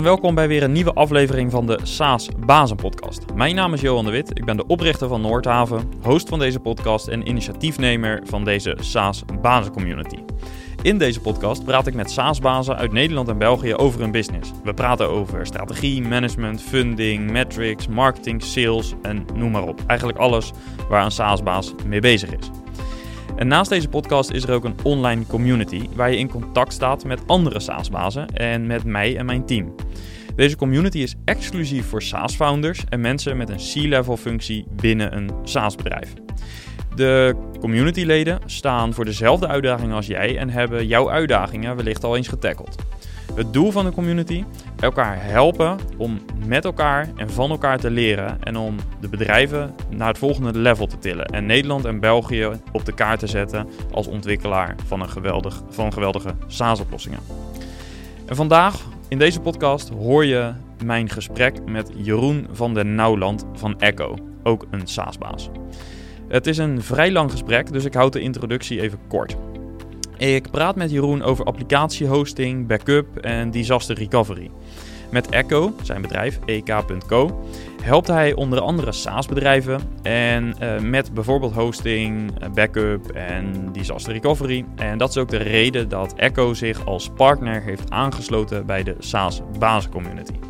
Welkom bij weer een nieuwe aflevering van de SaaS Bazen Podcast. Mijn naam is Johan de Wit, ik ben de oprichter van Noordhaven, host van deze podcast en initiatiefnemer van deze SaaS Bazen Community. In deze podcast praat ik met SaaS-bazen uit Nederland en België over hun business. We praten over strategie, management, funding, metrics, marketing, sales en noem maar op. Eigenlijk alles waar een SaaS-baas mee bezig is. En naast deze podcast is er ook een online community waar je in contact staat met andere SaaS-bazen en met mij en mijn team. Deze community is exclusief voor SaaS-founders en mensen met een C-level functie binnen een SaaS-bedrijf. De communityleden staan voor dezelfde uitdagingen als jij en hebben jouw uitdagingen wellicht al eens getackeld. Het doel van de community: elkaar helpen om met elkaar en van elkaar te leren en om de bedrijven naar het volgende level te tillen en Nederland en België op de kaart te zetten als ontwikkelaar van, een geweldig, van geweldige SaaS-oplossingen. En vandaag in deze podcast hoor je mijn gesprek met Jeroen van den Nauwland van Echo, ook een SaaS-baas. Het is een vrij lang gesprek, dus ik houd de introductie even kort. Ik praat met Jeroen over applicatiehosting, backup en disaster recovery. Met Echo, zijn bedrijf, ek.co, helpt hij onder andere SaaS-bedrijven en uh, met bijvoorbeeld hosting, backup en disaster recovery. En dat is ook de reden dat Echo zich als partner heeft aangesloten bij de SaaS-basiscommunity.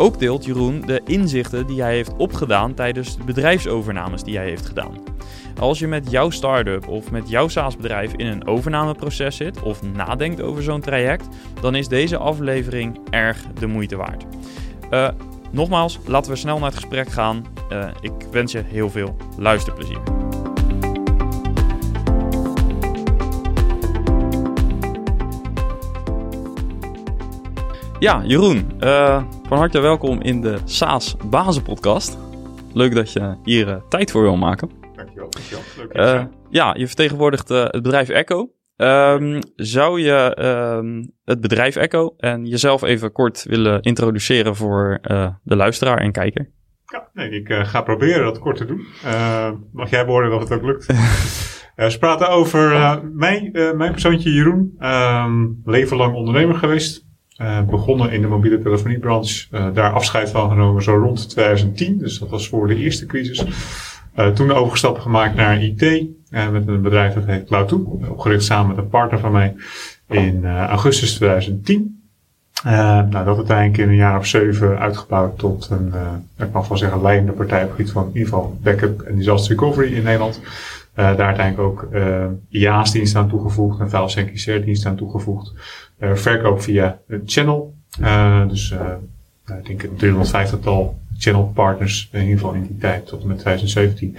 Ook deelt Jeroen de inzichten die hij heeft opgedaan tijdens de bedrijfsovernames die hij heeft gedaan. Als je met jouw start-up of met jouw SaaS-bedrijf in een overnameproces zit of nadenkt over zo'n traject, dan is deze aflevering erg de moeite waard. Uh, nogmaals, laten we snel naar het gesprek gaan. Uh, ik wens je heel veel luisterplezier. Ja, Jeroen, uh, van harte welkom in de SaaS Bazen Podcast. Leuk dat je hier uh, tijd voor wil maken. Dankjewel, dankjewel. Leuk uh, Ja, je vertegenwoordigt het bedrijf Echo. Um, zou je um, het bedrijf Echo en jezelf even kort willen introduceren voor de luisteraar en kijker? Ja, nee, ik ga proberen dat kort te doen. mag jij beoordelen of het ook lukt? ze praten over mijn, mijn persoontje Jeroen. Um, leven lang ondernemer geweest. Uh, begonnen in de mobiele telefoniebranche. Uh, daar afscheid van genomen zo rond 2010. Dus dat was voor de eerste crisis. Uh, toen overgestapt gemaakt naar IT. met een bedrijf dat heet Cloud2. Opgericht samen met een partner van mij in augustus 2010. nou, dat uiteindelijk in een jaar of zeven uitgebouwd tot een, ik mag wel zeggen, leidende partij op het gebied van in ieder geval backup en disaster recovery in Nederland. Daar uiteindelijk ook IaaS-dienst aan toegevoegd en Files en dienst aan toegevoegd. Uh, verkoop via een channel. dus ik denk een 350-tal channel partners, in ieder geval in die tijd tot en met 2017,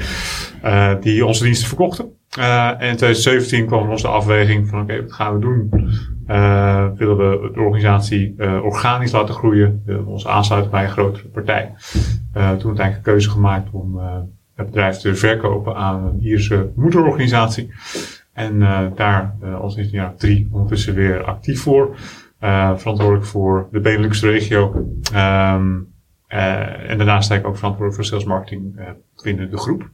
die onze diensten verkochten. en in 2017 kwam onze afweging van oké, wat gaan we doen? willen we de organisatie organisch laten groeien? Willen we ons aansluiten bij een grotere partij? toen uiteindelijk een keuze gemaakt om het bedrijf te verkopen aan een Ierse moederorganisatie. En uh, daar uh, al sinds een jaar drie ondertussen weer actief voor. Uh, verantwoordelijk voor de Benelux-regio. Um, en daarnaast sta ik ook verantwoordelijk voor sales marketing binnen de groep.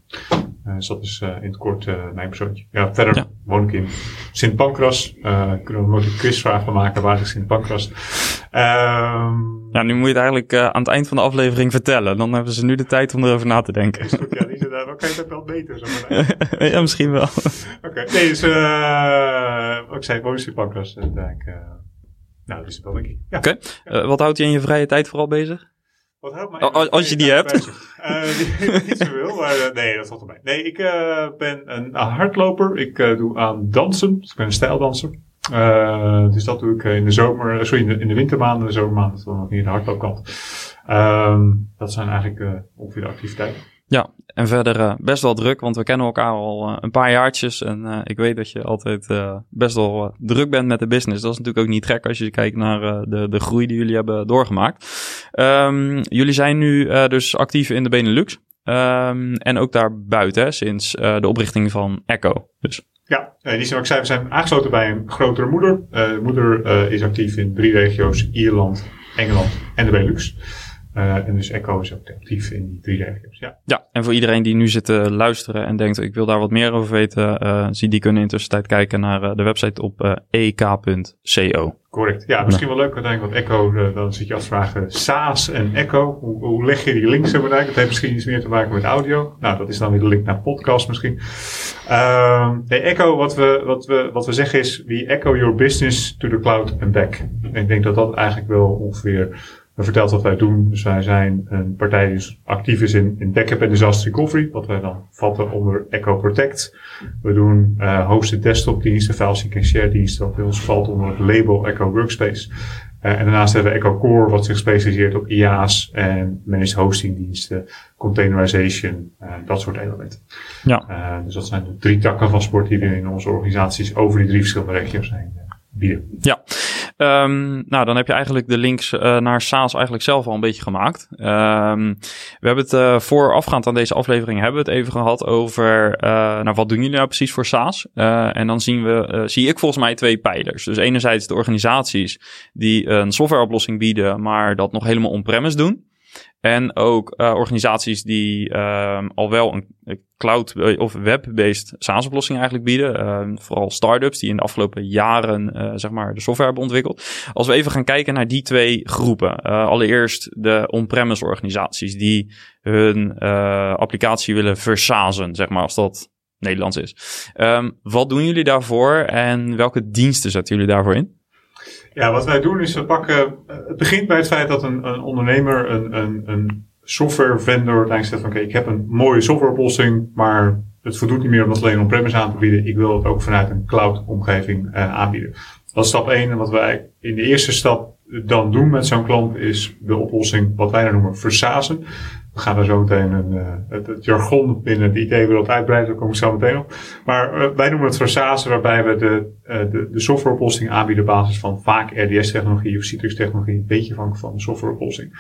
dus dat is in het kort mijn persoontje. Ja, verder ja. woon ik in Sint Pancras. kunnen we een quizvraag van maken. Waar is Sint Pancras? Um, ja, nu moet je het eigenlijk aan het eind van de aflevering vertellen. Dan hebben ze nu de tijd om erover na te denken. Is goed, ja, die zit daar. Dan kan je het wel beter. Zo ja, misschien wel. Oké, okay. nee, dus uh, ik zei, woon in Pancras. Uh, nou, dat is wel denk ik. Ja. Oké, okay. wat houdt je in je vrije tijd vooral bezig? Wat houdt mij als, als je die hebt. Uh, niet zoveel, maar uh, nee, dat valt erbij. Nee, ik uh, ben een hardloper. Ik doe aan dansen. Dus ik ben een stijldanser. dus dat doe ik in de zomer, sorry, in de, in de wintermaanden, de zomermaanden, dan nog niet in de hardloopkant. Um, dat zijn eigenlijk ongeveer de activiteiten. Ja, en verder uh, best wel druk, want we kennen elkaar al uh, een paar jaartjes. En uh, ik weet dat je altijd best wel druk bent met de business. Dat is natuurlijk ook niet gek als je kijkt naar de, de groei die jullie hebben doorgemaakt. Um, jullie zijn nu dus actief in de Benelux. Um, en ook daar buiten, sinds de oprichting van Echo. Dus. Ja, die zijn, ik zei, we zijn aangesloten bij een grotere moeder. de moeder is actief in drie regio's, Ierland, Engeland en de Benelux. Uh, en dus Echo is ook actief in die drie regio's. Ja. ja, en voor iedereen die nu zit te luisteren en denkt: ik wil daar wat meer over weten, uh, zie die kunnen in tussentijd kijken naar uh, de website op ek.co. Correct. Ja, misschien wel leuk uiteindelijk, want Echo, dan zit je af te vragen: SaaS en Echo, hoe, hoe leg je die links zo bereiken? Dat heeft misschien iets meer te maken met audio. Nou, dat is dan weer de link naar podcast misschien. Uh, nee, Echo, wat we, wat, we, wat we zeggen is: we echo your business to the cloud and back. En ik denk dat dat eigenlijk wel ongeveer vertelt wat wij doen. Dus wij zijn een partij die actief is in, in backup en disaster recovery, wat wij dan vatten onder Echo Protect. We doen uh, hosted desktop diensten, filesync en share diensten, wat bij ons valt onder het label Echo Workspace. Uh, en daarnaast hebben we Echo Core, wat zich specialiseert op IaaS en managed hosting diensten, containerization, uh, dat soort elementen. Ja. Dus dat zijn de drie takken van sport die we in onze organisaties over die drie verschillende regio's zijn bieden. Ja. Um, nou, dan heb je eigenlijk de links uh, naar SaaS eigenlijk zelf al een beetje gemaakt. Um, we hebben het uh, voorafgaand aan deze aflevering hebben we het even gehad over, uh, nou, wat doen jullie nou precies voor SaaS? en dan zien we, zie ik volgens mij twee pijlers. Dus enerzijds de organisaties die een softwareoplossing bieden, maar dat nog helemaal on-premise doen. En ook uh, organisaties die uh, al wel een cloud- eh, of web-based SaaS-oplossing eigenlijk bieden. Uh, vooral startups die in de afgelopen jaren zeg maar de software hebben ontwikkeld. Als we even gaan kijken naar die twee groepen. allereerst de on-premise organisaties die hun applicatie willen versazen, zeg maar, als dat Nederlands is. Um, wat doen jullie daarvoor en welke diensten zetten jullie daarvoor in? Ja, wat wij doen is we pakken. Het begint bij het feit dat een, een ondernemer, een, een, een software vendor uiteindelijk zegt van oké, ik heb een mooie softwareoplossing, maar het voldoet niet meer om dat alleen on-premise aan te bieden. Ik wil het ook vanuit een cloud omgeving uh, aanbieden. Dat is stap 1. En wat wij in de eerste stap dan doen met zo'n klant is de oplossing wat wij dan noemen versazen. We gaan daar zo meteen een, uh, het, het, jargon binnen de IT-wereld uitbreiden, daar kom ik zo meteen op. Maar uh, wij noemen het versazen, waarbij we de, uh, de, de softwareoplossing aanbieden op basis van vaak RDS-technologie of Citrix-technologie, een beetje afhankelijk van de softwareoplossing.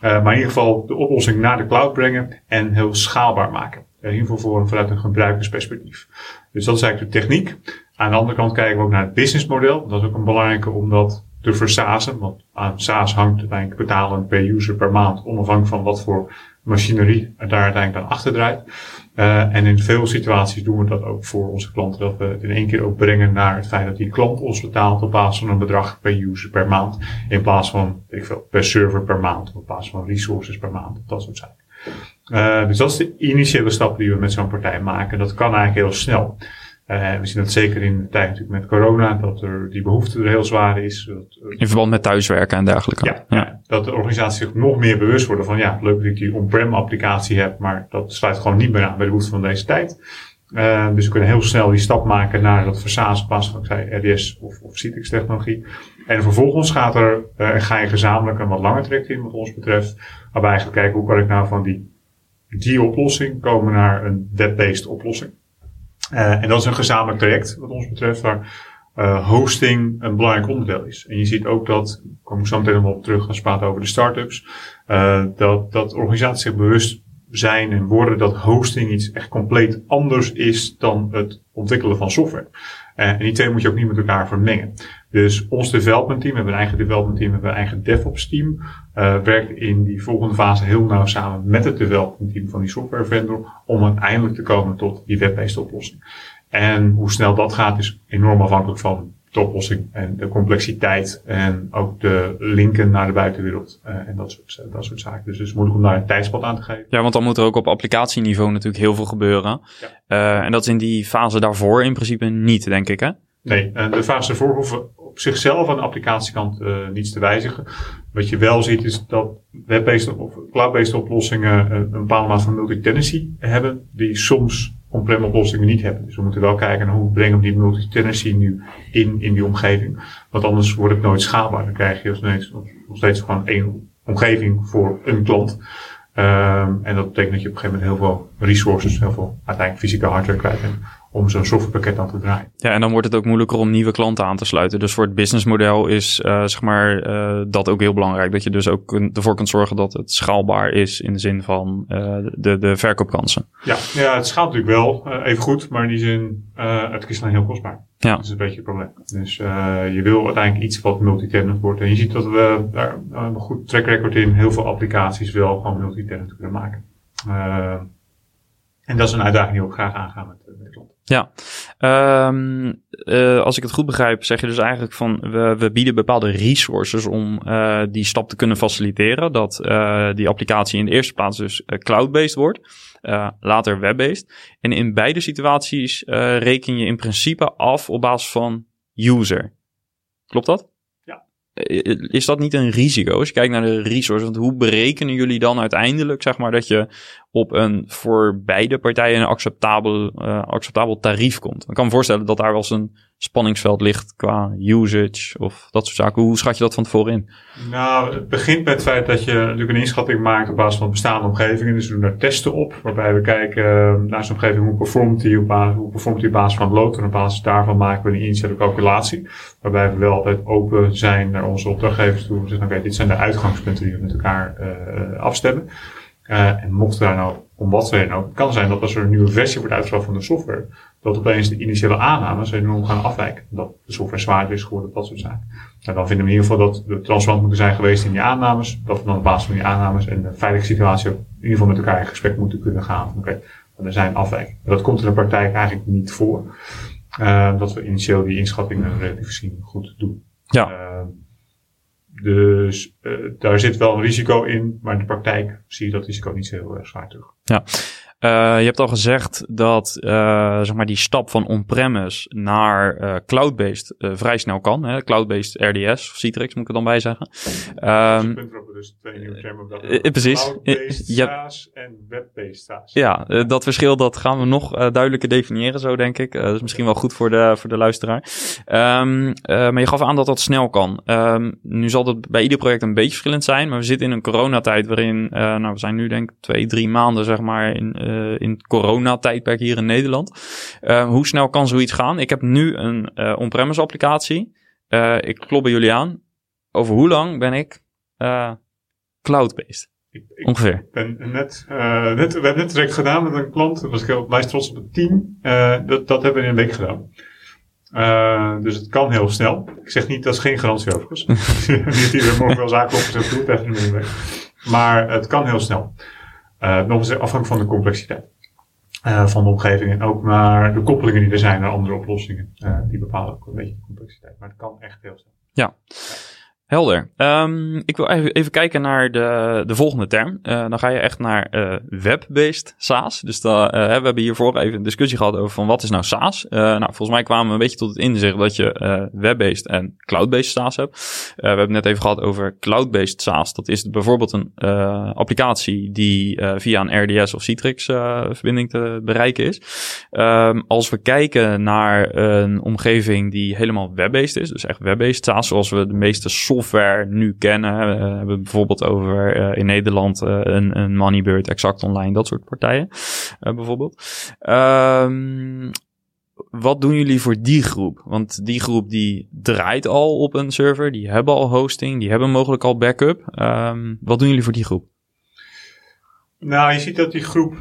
maar in ieder geval de oplossing naar de cloud brengen en heel schaalbaar maken. in ieder vanuit een gebruikersperspectief. Dus dat is eigenlijk de techniek. Aan de andere kant kijken we ook naar het businessmodel. Dat is ook een belangrijke omdat te versazen. Want aan SaaS hangt uiteindelijk betalen per user per maand, onafhankelijk van wat voor machinerie er daar uiteindelijk aan achter draait. Uh, en in veel situaties doen we dat ook voor onze klanten, dat we het in één keer ook brengen naar het feit dat die klant ons betaalt op basis van een bedrag per user per maand, in plaats van ik veel, per server per maand, op basis van resources per maand, dat soort zaken. Uh, dus dat is de initiële stap die we met zo'n partij maken. Dat kan eigenlijk heel snel. Uh, we zien dat zeker in de tijd natuurlijk met corona, dat er die behoefte er heel zwaar is. Dat, in verband met thuiswerken en dergelijke. Ja, ja. dat de organisaties zich nog meer bewust worden van ja, leuk dat ik die on-prem applicatie heb, maar dat sluit gewoon niet meer aan bij de behoefte van deze tijd. Uh, dus we kunnen heel snel die stap maken naar dat versazen pas van ik zei, RDS of, of Citrix technologie. En vervolgens gaat er, uh, ga je gezamenlijk een wat langer traject in wat ons betreft. Waarbij je gaat kijken hoe kan ik nou van die, die oplossing komen naar een web-based oplossing. Uh, en dat is een gezamenlijk traject wat ons betreft, waar uh, hosting een belangrijk onderdeel is. En je ziet ook dat, ik kom zo meteen nog op terug als praten over de start-ups, uh, dat, dat organisaties zich bewust zijn en worden dat hosting iets echt compleet anders is dan het ontwikkelen van software. en die twee moet je ook niet met elkaar vermengen. Dus ons development team, we hebben een eigen development team, we hebben een eigen DevOps team, uh, werkt in die volgende fase heel nauw samen met het development team van die software vendor om uiteindelijk te komen tot die web-based oplossing. En hoe snel dat gaat is enorm afhankelijk van de oplossing en de complexiteit en ook de linken naar de buitenwereld uh, en dat soort, dat soort zaken. Dus het is moeilijk om daar een tijdspad aan te geven. Ja, want dan moet er ook op applicatieniveau natuurlijk heel veel gebeuren. Ja. Uh, en dat is in die fase daarvoor in principe niet, denk ik hè? Nee, en de fase ervoor hoeven op zichzelf aan de applicatiekant uh, niets te wijzigen. Wat je wel ziet is dat web-based of cloud-based oplossingen een bepaalde mate van multi-tenancy hebben, die soms on-prem oplossingen niet hebben. Dus we moeten wel kijken naar hoe brengen we die multi-tenancy nu in, in die omgeving. Want anders wordt het nooit schaalbaar. Dan krijg je nog steeds, nog steeds gewoon één omgeving voor een klant. Um, en dat betekent dat je op een gegeven moment heel veel resources, heel veel uiteindelijk fysieke hardware kwijt bent om zo'n softwarepakket aan te draaien. Ja, en dan wordt het ook moeilijker om nieuwe klanten aan te sluiten. Dus voor het businessmodel is uh, zeg maar uh, dat ook heel belangrijk. Dat je dus ook ervoor kunt zorgen dat het schaalbaar is in de zin van uh, de, de verkoopkansen. Ja, ja, het schaalt natuurlijk wel even goed, maar in die zin, het is dan heel kostbaar. Ja. Dat is een beetje het probleem. Dus je wil uiteindelijk iets wat multi-tenant wordt. En je ziet dat we daar een goed track record in heel veel applicaties wel gewoon multi-tenant kunnen maken. En dat is een uitdaging die we ook graag aangaan met, met de. Ja, um, uh, als ik het goed begrijp, zeg je dus eigenlijk van we, we bieden bepaalde resources om uh, die stap te kunnen faciliteren. Dat die applicatie in de eerste plaats dus cloud-based wordt, later web-based. En in beide situaties reken je in principe af op basis van user. Klopt dat? Is dat niet een risico als je kijkt naar de resources? Want hoe berekenen jullie dan uiteindelijk, zeg maar, dat je op een voor beide partijen een acceptabel, uh, acceptabel tarief komt? Ik kan me voorstellen dat daar wel eens een spanningsveld ligt qua usage of dat soort zaken. Hoe schat je dat van tevoren in? Nou, het begint met het feit dat je natuurlijk een inschatting maakt op basis van bestaande omgevingen. Dus we doen daar testen op, waarbij we kijken eh, naar zo'n omgeving, hoe performt die op basis, hoe performt die basis van. En op basis daarvan maken we een initiële calculatie. Waarbij we wel altijd open zijn naar onze opdrachtgevers toe. We zeggen, oké, dit zijn de uitgangspunten die we met elkaar uh, afstemmen. Uh, en mocht daar nou om wat reden ook, kan zijn dat als er een nieuwe versie wordt uitgebracht van de software, dat opeens de initiële aannames enorm gaan afwijken. Dat de software zwaarder is geworden, dat soort zaken. En dan vinden we in ieder geval dat we transparant moeten zijn geweest in die aannames. Dat we dan op basis van die aannames en de veilige situatie in ieder geval met elkaar in gesprek moeten kunnen gaan. Oké, okay, er zijn afwijkingen. Dat komt in de praktijk eigenlijk niet voor. Uh, dat we initieel die inschattingen relatief gezien goed doen. Ja. Uh, dus uh, daar zit wel een risico in, maar in de praktijk zie je dat risico niet zo heel erg zwaar terug. Ja, uh, je hebt al gezegd dat uh, zeg maar die stap van on-premise naar uh, cloud-based vrij snel kan. Hè? Cloud-based RDS of Citrix moet ik er dan bij zeggen. Um, dus termen Precies. Cloud-based SaaS en web-based SaaS. Ja, dat verschil dat gaan we nog duidelijker definiëren zo denk ik. dat is misschien wel goed voor de, voor de luisteraar. Um, maar je gaf aan dat dat snel kan. Um, nu zal dat bij ieder project een beetje verschillend zijn. Maar we zitten in een coronatijd waarin, nou we zijn nu denk ik twee, drie maanden zeg maar in uh, in het coronatijdperk hier in Nederland. Uh, hoe snel kan zoiets gaan? Ik heb nu een uh, on-premise applicatie. ik klop bij jullie aan. Over hoe lang ben ik cloud-based? Ongeveer. Ben net, net, we hebben net direct gedaan met een klant. Daar was ik heel blij trots op het team. dat, dat hebben we in een week gedaan. Uh, dus het kan heel snel. Ik zeg niet, dat is geen garantie overigens. niet iedereen mag wel zaken even een week. Maar het kan heel snel. Uh, nog eens afhankelijk van de complexiteit uh, van de omgeving en ook naar de koppelingen die er zijn naar andere oplossingen. Uh, die bepalen ook een beetje de complexiteit. Maar het kan echt heel snel. Ja. Helder. Um, ik wil even, kijken naar de, de volgende term. Uh, dan ga je echt naar uh, web-based SaaS. Dus da, uh, we hebben hiervoor even een discussie gehad over van wat is nou SaaS. nou, volgens mij kwamen we een beetje tot het inzicht dat je web-based en cloud-based SaaS hebt. we hebben net even gehad over cloud-based SaaS. Dat is bijvoorbeeld een applicatie die via een RDS of Citrix verbinding te bereiken is. Um, als we kijken naar een omgeving die helemaal web-based is, dus echt web-based SaaS, zoals we de meeste software software nu kennen. We hebben bijvoorbeeld over uh, in Nederland uh, een, een Moneybird, Exact Online, dat soort partijen bijvoorbeeld. Um, wat doen jullie voor die groep? Want die groep die draait al op een server, die hebben al hosting, die hebben mogelijk al backup. Um, wat doen jullie voor die groep? Nou, je ziet dat die groep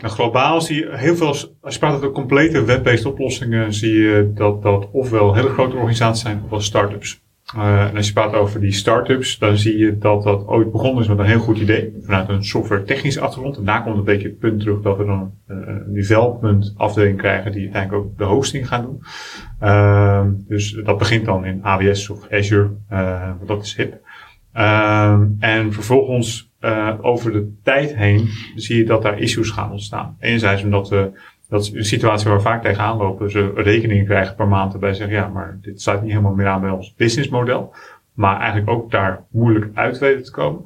nou, globaal zie je heel veel, als je praat over complete web-based oplossingen, zie je dat dat ofwel hele grote organisaties zijn, ofwel start-ups. Uh, en als je praat over die start-ups, dan zie je dat dat ooit begonnen is met een heel goed idee. Vanuit een software technisch achtergrond. En daar komt een beetje het punt terug dat we dan uh, een development afdeling krijgen die uiteindelijk ook de hosting gaan doen. Uh, dus dat begint dan in AWS of Azure, uh, dat is hip. en vervolgens over de tijd heen zie je dat daar issues gaan ontstaan. Enerzijds omdat we dat is een situatie waar we vaak tegenaan lopen. Ze rekeningen krijgen per maand erbij zeggen, ja, maar dit sluit niet helemaal meer aan bij ons businessmodel. Maar eigenlijk ook daar moeilijk uit weten te komen.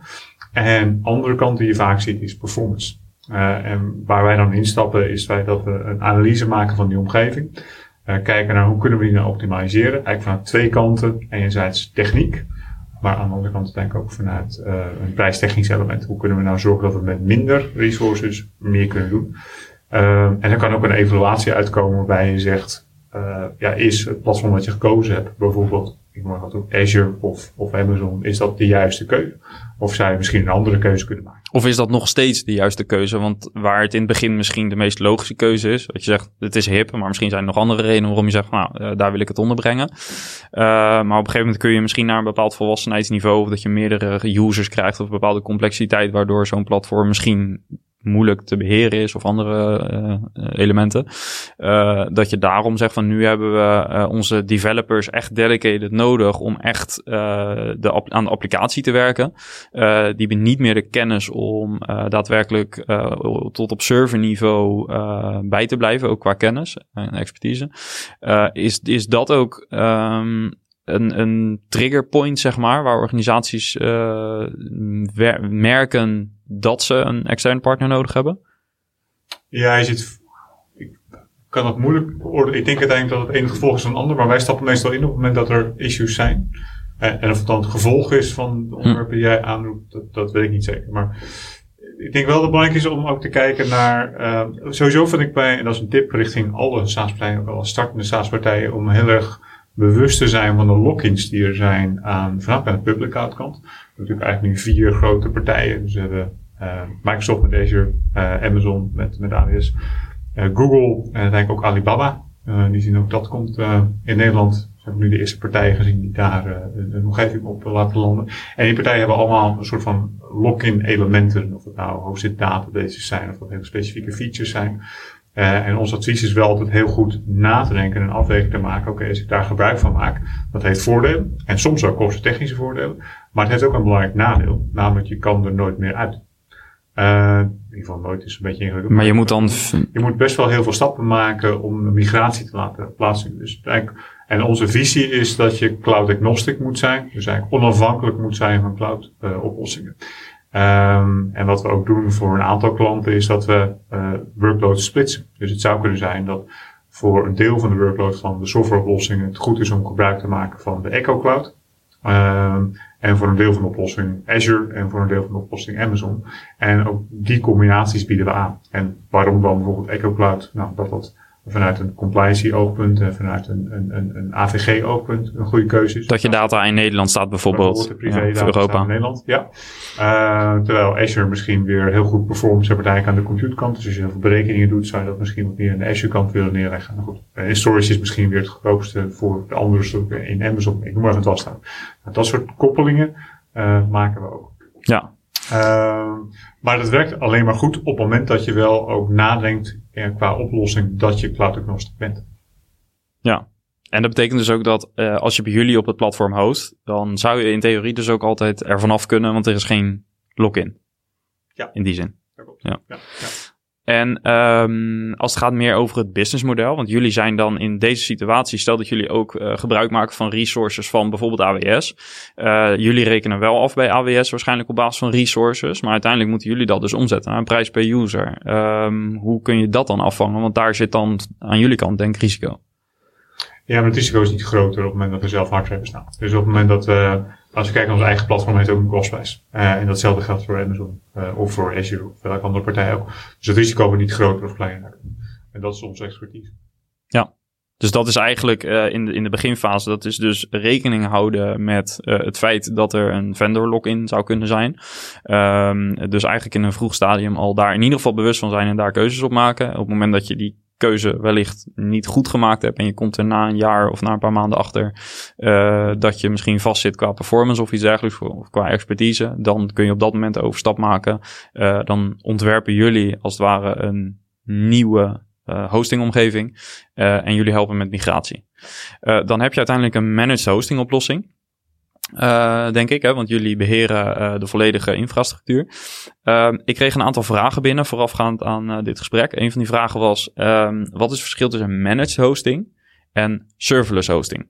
En andere kant die je vaak ziet is performance. Uh, en waar wij dan instappen is wij dat we een analyse maken van die omgeving. Uh, kijken naar hoe kunnen we die nou optimaliseren. Eigenlijk vanuit twee kanten. Enerzijds techniek. Maar aan de andere kant denk ik ook vanuit uh, een prijstechnisch element. Hoe kunnen we nou zorgen dat we met minder resources meer kunnen doen. Ehm, en er kan ook een evaluatie uitkomen waarbij je zegt, uh, ja, is het platform wat je gekozen hebt, bijvoorbeeld, mag dat Azure of, of Amazon, is dat de juiste keuze? Of zou je misschien een andere keuze kunnen maken? Of is dat nog steeds de juiste keuze? Want waar het in het begin misschien de meest logische keuze is, wat je zegt, het is hip, maar misschien zijn er nog andere redenen waarom je zegt, nou, uh, daar wil ik het onderbrengen. Uh, maar op een gegeven moment kun je misschien naar een bepaald volwassenheidsniveau, of dat je meerdere users krijgt of een bepaalde complexiteit, waardoor zo'n platform misschien moeilijk te beheren is of andere uh, elementen. Uh, dat je daarom zegt van nu hebben we onze developers echt dedicated nodig om echt de aan de applicatie te werken. die hebben niet meer de kennis om daadwerkelijk tot op serverniveau bij te blijven, ook qua kennis en expertise. is, is dat ook um, een, een trigger point, zeg maar, waar organisaties merken dat ze een externe partner nodig hebben? Ja, je ziet. Ik kan het moeilijk beoordelen. Ik denk uiteindelijk dat het ene gevolg is van een ander, maar wij stappen meestal in op het moment dat er issues zijn. En of het dan het gevolg is van de onderwerpen die jij aanroept, dat, dat weet ik niet zeker. Maar ik denk wel dat het belangrijk is om ook te kijken naar. Uh, sowieso vind ik bij, en dat is een tip richting alle SaaS-partijen, ook al startende SaaS-partijen, om heel erg bewust te zijn van de lock-ins die er zijn aan, vanaf aan de public cloud kant. Natuurlijk eigenlijk nu vier grote partijen. Dus we hebben uh, Microsoft met Azure, uh, Amazon met, met AWS, uh, Google en uiteindelijk ook Alibaba. die zien ook dat komt in Nederland. We hebben nu de eerste partijen gezien die daar een, een omgeving op laten landen. En die partijen hebben allemaal een soort van lock-in elementen. Of het nou hosted databases zijn of dat hele specifieke features zijn. Uh, en ons advies is wel altijd heel goed na te denken en een afweging te maken. Oké, okay, als ik daar gebruik van maak, dat heeft voordelen. En soms ook kostentechnische voordelen. Maar het heeft ook een belangrijk nadeel. Namelijk, je kan er nooit meer uit. Uh, in ieder geval nooit is een beetje ingewikkeld. Maar je moet dan... Je moet best wel heel veel stappen maken om een migratie te laten plaatsvinden. Dus en onze visie is dat je cloud agnostic moet zijn. Dus eigenlijk onafhankelijk moet zijn van cloud uh, oplossingen. Um, en wat we ook doen voor een aantal klanten is dat we uh, workloads splitsen. Dus het zou kunnen zijn dat voor een deel van de workload van de softwareoplossingen het goed is om gebruik te maken van de Echo Cloud. Um, en voor een deel van de oplossing Azure en voor een deel van de oplossing Amazon. En ook die combinaties bieden we aan. En waarom dan bijvoorbeeld Echo Cloud? Nou, dat dat vanuit een compliance oogpunt en vanuit een, een, een, AVG oogpunt een goede keuze is. Dat je data in Nederland staat bijvoorbeeld, bijvoorbeeld ja, Europa. in Nederland, ja. Uh, terwijl Azure misschien weer heel goed performt, zeg maar, aan de computerkant. Dus als je heel veel berekeningen doet, zou je dat misschien wat meer aan de Azure kant willen neerleggen. Nou goed, uh, storage is misschien weer het goedkoopste voor de andere stukken in Amazon. Ik noem maar even het staan. Nou, dat soort koppelingen uh, maken we ook. Ja. Uh, maar dat werkt alleen maar goed op het moment dat je wel ook nadenkt qua oplossing dat je cloud agnostic bent. Ja, en dat betekent dus ook dat uh, als je bij jullie op het platform host, dan zou je in theorie dus ook altijd er vanaf kunnen, want er is geen login. Ja. In die zin. Ja. ja. ja. En um, als het gaat meer over het businessmodel, want jullie zijn dan in deze situatie, stel dat jullie ook uh, gebruik maken van resources van bijvoorbeeld AWS. Uh, jullie rekenen wel af bij AWS waarschijnlijk op basis van resources, maar uiteindelijk moeten jullie dat dus omzetten naar een prijs per user. Um, hoe kun je dat dan afvangen? Want daar zit dan aan jullie kant denk ik risico. Ja, maar het risico is niet groter op het moment dat we zelf hardware hebben staan. Dus op het moment dat we als we kijken naar ons eigen platform, heeft het ook een. Uh, en datzelfde geldt voor Amazon, uh, of voor Azure, of welke andere partij ook. Dus het risico wordt niet groter of kleiner. En dat is onze expertise. Ja. Dus dat is eigenlijk uh, in, de, in de beginfase, dat is dus rekening houden met het feit dat er een vendor lock-in zou kunnen zijn. Um, dus eigenlijk in een vroeg stadium al daar in ieder geval bewust van zijn en daar keuzes op maken. Op het moment dat je die keuze wellicht niet goed gemaakt hebt en je komt er na een jaar of na een paar maanden achter uh, dat je misschien vastzit qua performance of iets dergelijks of qua expertise, dan kun je op dat moment overstap maken. Uh, dan ontwerpen jullie als het ware een nieuwe uh, hostingomgeving en jullie helpen met migratie. dan heb je uiteindelijk een managed hosting oplossing. Uh, denk ik, hè, want jullie beheren uh, de volledige infrastructuur. Uh, ik kreeg een aantal vragen binnen voorafgaand aan uh, dit gesprek. Een van die vragen was: um, wat is het verschil tussen managed hosting en serverless hosting?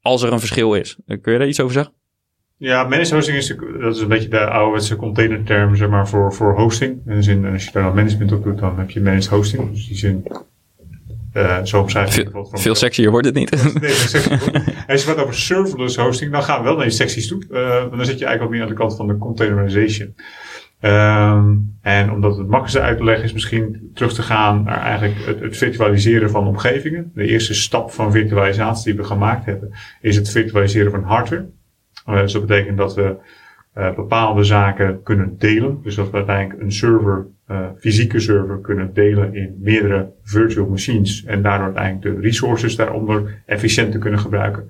Als er een verschil is. Kun je daar iets over zeggen? Ja, managed hosting is, dat is een beetje de ouderwetse containerterm zeg maar, voor, voor hosting. En dus als je daar dan management op doet, dan heb je managed hosting. Dus die zin uh, zo omschrijf ik Veel, veel sexier wordt het niet. Nee, Als je wat over serverless hosting, dan gaan we wel naar die secties toe. Uh, dan zit je eigenlijk wat meer aan de kant van de containerization. Ehm, en omdat het makkelijkste uit te leggen is misschien terug te gaan naar eigenlijk het, het, virtualiseren van omgevingen. De eerste stap van virtualisatie die we gemaakt hebben is het virtualiseren van hardware. Uh, dus dat betekent dat we bepaalde zaken kunnen delen. Dus dat we uiteindelijk een server, uh, fysieke server kunnen delen in meerdere virtual machines. En daardoor uiteindelijk de resources daaronder efficiënter kunnen gebruiken.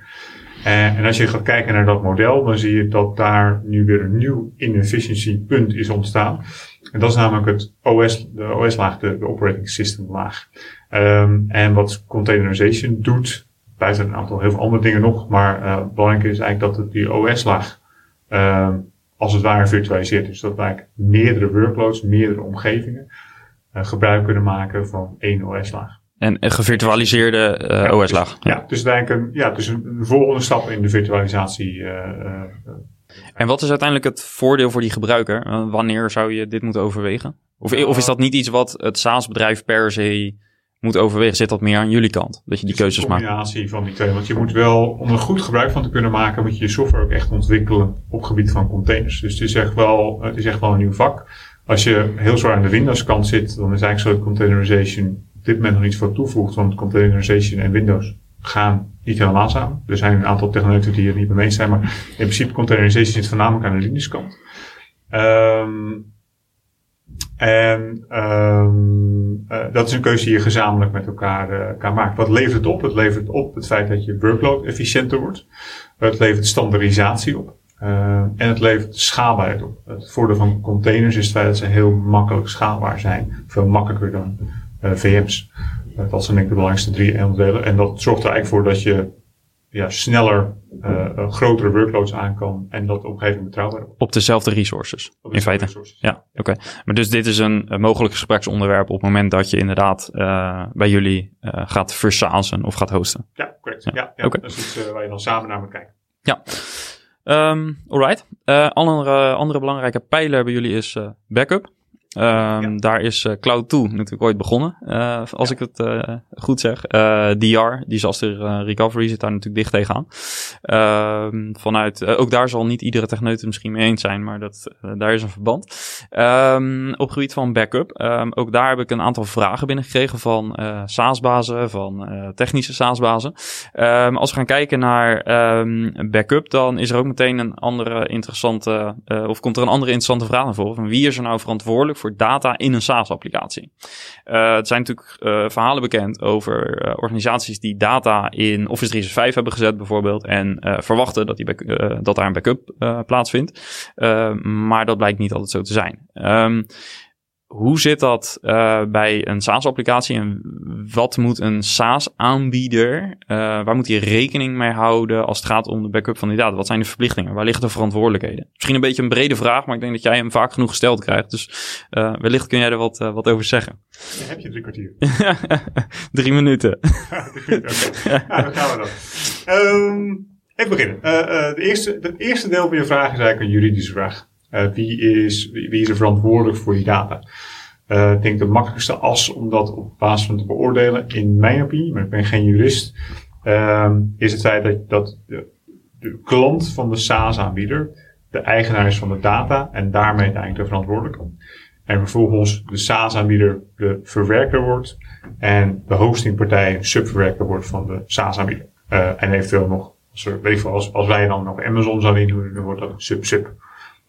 Uh, en als je gaat kijken naar dat model, dan zie je dat daar nu weer een nieuw inefficiency punt is ontstaan. En dat is namelijk het OS, de OS-laag, de, de, operating system laag. Um, en wat containerization doet, buiten een aantal heel veel andere dingen nog, maar uh, belangrijk is eigenlijk dat het die OS-laag uh, als het ware virtualiseert. Dus dat eigenlijk meerdere workloads, meerdere omgevingen uh, gebruik kunnen maken van één OS-laag. En een gevirtualiseerde uh, ja, OS-laag. Dus, ja, dus eigenlijk een, ja, dus een, volgende stap in de virtualisatie. Uh, en wat is uiteindelijk het voordeel voor die gebruiker? Wanneer zou je dit moeten overwegen? Of, of is dat niet iets wat het SaaS-bedrijf per se moet overwegen? Zit dat meer aan jullie kant? Dat je die keuzes maakt? Een combinatie van die twee. Want je moet wel, om er goed gebruik van te kunnen maken, moet je je software ook echt ontwikkelen op gebied van containers. Dus het is echt wel, het is echt wel een nieuw vak. Als je heel zwaar aan de Windows kant zit, dan is eigenlijk zo containerization op dit moment nog iets voor toevoegt, want containerization en Windows gaan niet helemaal samen. Er zijn een aantal technologieën die het niet mee eens zijn, maar in principe containerization zit voornamelijk aan de Linux kant. Um, en um, dat is een keuze die je gezamenlijk met elkaar, uh, kan maken. Wat levert het op? Het levert op het feit dat je workload efficiënter wordt. Het levert standaardisatie op. Uh, en het levert schaalbaarheid op. Het voordeel van containers is het feit dat ze heel makkelijk schaalbaar zijn. Veel makkelijker dan uh, VM's. Dat zijn denk ik de belangrijkste drie onderdelen. En dat zorgt er eigenlijk voor dat je ja, sneller uh, grotere workloads aan kan en dat de omgeving betrouwbaar wordt. Op dezelfde resources, Op in feite. Resources. Ja, oké. Okay. Maar dus dit is een, een mogelijk gespreksonderwerp op het moment dat je inderdaad uh, bij jullie uh, gaat versazen of gaat hosten. Ja, correct. Ja, ja, ja. Okay. dat is iets waar je dan samen naar moet kijken. Ja. Um, alright. Andere, andere belangrijke pijler bij jullie is backup. Um, ja. Daar is uh, Cloud2 natuurlijk ooit begonnen, uh, als ja. ik het uh, goed zeg. DR, disaster recovery, zit daar natuurlijk dicht tegenaan. Ehm, vanuit, ook daar zal niet iedere techneut het misschien mee eens zijn, maar dat, daar is een verband. Um, op gebied van backup, ook daar heb ik een aantal vragen binnengekregen van SaaS-bazen, van technische SaaS-bazen. als we gaan kijken naar backup, dan is er ook meteen een andere interessante, of komt er een andere interessante vraag naar voren. Van wie is er nou verantwoordelijk voor data in een SaaS-applicatie. Uh, het zijn natuurlijk uh, verhalen bekend over uh, organisaties die data in Office 365 hebben gezet bijvoorbeeld en verwachten dat, die dat daar een backup plaatsvindt. maar dat blijkt niet altijd zo te zijn. Um, hoe zit dat uh, bij een SaaS-applicatie en wat moet een SaaS-aanbieder, uh, waar moet hij rekening mee houden als het gaat om de backup van die data? Wat zijn de verplichtingen? Waar liggen de verantwoordelijkheden? Misschien een beetje een brede vraag, maar ik denk dat jij hem vaak genoeg gesteld krijgt. Dus uh, wellicht kun jij er wat, wat over zeggen. Ja, heb je drie kwartier? drie minuten. Oké, okay. nou, dan gaan we dan. Um, even beginnen. de eerste, het eerste deel van je vraag is eigenlijk een juridische vraag. Uh, wie, is, wie, is er verantwoordelijk voor die data? Uh, ik denk de makkelijkste as om dat op basis van te beoordelen, in mijn opinie, maar ik ben geen jurist, uh, is het feit dat, dat de, klant van de SaaS-aanbieder de eigenaar is van de data en daarmee uiteindelijk de verantwoordelijke. En vervolgens de SaaS-aanbieder de verwerker wordt en de hostingpartij subverwerker wordt van de SaaS-aanbieder. Uh, en eventueel nog, als, als, als wij dan nog Amazon zouden indoen, dan wordt dat sub-sub.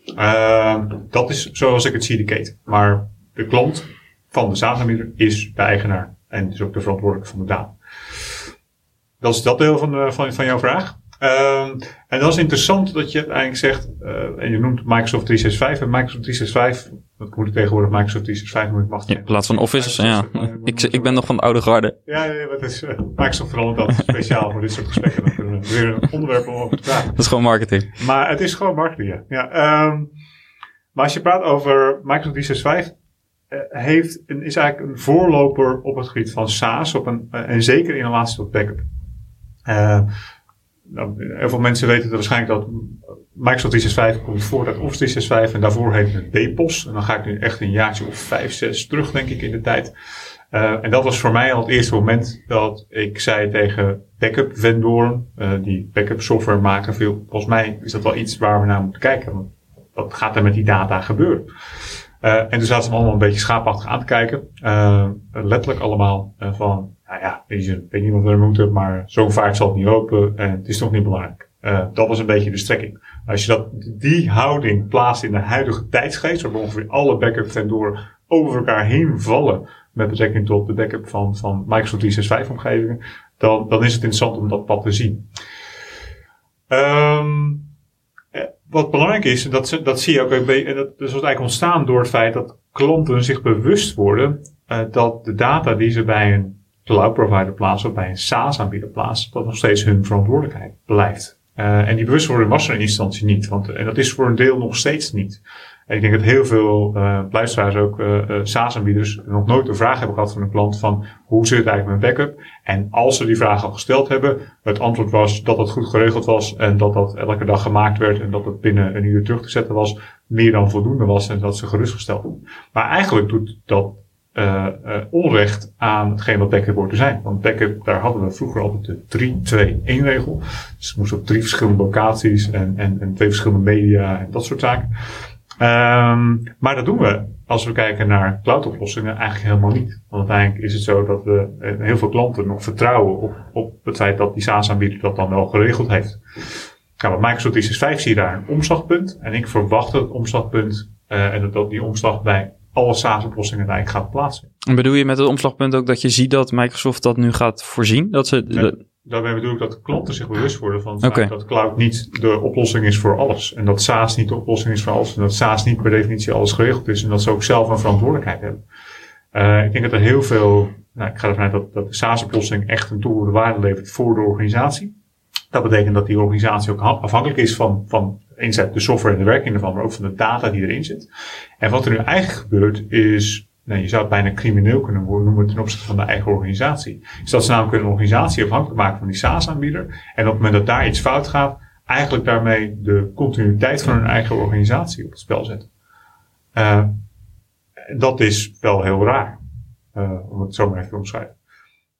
Uh, dat is zoals ik het zie de keten. Maar de klant van de SaaS-aanbieder is de eigenaar en is ook de verantwoordelijke van de data. Dat is dat deel van, de, van, van jouw vraag. Uh, en dat is interessant dat je uiteindelijk zegt, uh, en je noemt Microsoft 365 en Microsoft 365, dat moet ik tegenwoordig Microsoft 365 moet ik wachten. Ja, in plaats van Office, ja. ik, ik ben nog van de oude garde. Ja, ja, dat is, uh, Microsoft verandert dat speciaal voor dit soort gesprekken. Dan kunnen we weer een onderwerp om over te praten. Dat is gewoon marketing. Maar het is gewoon marketing, ja. ja um, maar als je praat over Microsoft 365, uh, heeft een, is eigenlijk een voorloper op het gebied van SaaS, op een, uh, en zeker in relatie tot backup. Nou, heel veel mensen weten dat waarschijnlijk dat Microsoft 365 komt voort uit Office 365 en daarvoor heet het BPOS. En dan ga ik nu echt een jaartje of vijf, zes terug, denk ik, in de tijd. Uh, en dat was voor mij al het eerste moment dat ik zei tegen backup vendoren, uh, die backup software maken, veel, volgens mij is dat wel iets waar we naar moeten kijken. Wat gaat er met die data gebeuren? Uh, en toen zaten ze allemaal een beetje schaapachtig aan te kijken. Uh, letterlijk allemaal uh, van, nou ja, weet je, weet niet wat we moeten, maar zo vaak zal het niet lopen en het is toch niet belangrijk. dat was een beetje de strekking. Als je dat, die houding plaatst in de huidige tijdsgeest, waar ongeveer alle backup vendoren over elkaar heen vallen met betrekking tot de backup van, van Microsoft 365 omgevingen, dan, dan is het interessant om dat pad te zien. Um, wat belangrijk is, dat, dat zie je ook, en dat, is eigenlijk ontstaan door het feit dat klanten zich bewust worden uh, dat de data die ze bij een cloud provider plaatsen of bij een SaaS-aanbieder plaatsen, dat nog steeds hun verantwoordelijkheid blijft. Uh, en die bewustwording was er in instantie niet, want, en dat is voor een deel nog steeds niet. En ik denk dat heel veel uh, luisteraars ook uh, SaaS-aanbieders nog nooit de vraag hebben gehad van een klant van hoe zit het eigenlijk met backup? En als ze die vraag al gesteld hebben, het antwoord was dat het goed geregeld was en dat dat elke dag gemaakt werd en dat het binnen een uur terug te zetten was, meer dan voldoende was en dat ze gerustgesteld. Maar eigenlijk doet dat uh, onrecht aan hetgeen wat backup wordt te zijn. Want backup, daar hadden we vroeger altijd de 3-2-1 regel. Dus het moest op drie verschillende locaties en, en, en twee verschillende media en dat soort zaken. Um, maar dat doen we als we kijken naar cloud-oplossingen eigenlijk helemaal niet. Want uiteindelijk is het zo dat we eh, heel veel klanten nog vertrouwen op, op het feit dat die SaaS-aanbieder dat dan wel geregeld heeft. Nou, met Microsoft 365 zie je daar een omslagpunt. En ik verwacht dat het omslagpunt uh, en dat die omslag bij alle SaaS-oplossingen eigenlijk gaat plaatsen. En bedoel je met het omslagpunt ook dat je ziet dat Microsoft dat nu gaat voorzien? Dat ze, daarmee bedoel ik dat klanten zich bewust worden van okay. dat cloud niet de oplossing is voor alles. En dat SaaS niet de oplossing is voor alles. En dat SaaS niet per definitie alles geregeld is. En dat ze ook zelf een verantwoordelijkheid hebben. Uh, ik denk dat er heel veel, nou, ik ga ervan uit dat, dat de SaaS-oplossing echt een toegevoegde waarde levert voor de organisatie. Dat betekent dat die organisatie ook afhankelijk is van, van inzet de software en de werking ervan, maar ook van de data die erin zit. En wat er nu eigenlijk gebeurt is nou, je zou het bijna crimineel kunnen noemen ten opzichte van de eigen organisatie. Is dat ze namelijk een organisatie afhankelijk maken van die SaaS-aanbieder. En op het moment dat daar iets fout gaat, eigenlijk daarmee de continuïteit van hun eigen organisatie op het spel zetten. Uh, dat is wel heel raar, uh, om het zo maar even te omschrijven.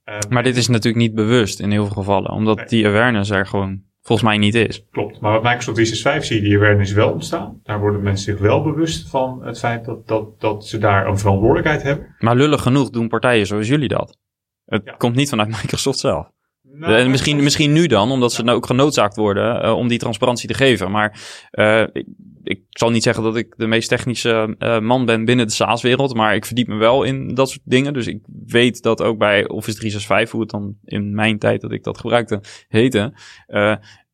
Uh, maar dit is natuurlijk niet bewust in heel veel gevallen, omdat nee. die awareness er gewoon volgens mij niet is. Klopt. Maar wat Microsoft 365 zie je die awareness wel ontstaan. Daar worden mensen zich wel bewust van het feit dat, dat, dat ze daar een verantwoordelijkheid hebben. Maar lullig genoeg doen partijen zoals jullie dat. Het ja. komt niet vanuit Microsoft zelf. Nou, uh, misschien, misschien nu dan, omdat ze nou ook genoodzaakt worden uh, om die transparantie te geven. Maar uh, ik, ik, zal niet zeggen dat ik de meest technische man ben binnen de SaaS-wereld, maar ik verdiep me wel in dat soort dingen. Dus ik weet dat ook bij Office 365, hoe het dan in mijn tijd dat ik dat gebruikte, heette,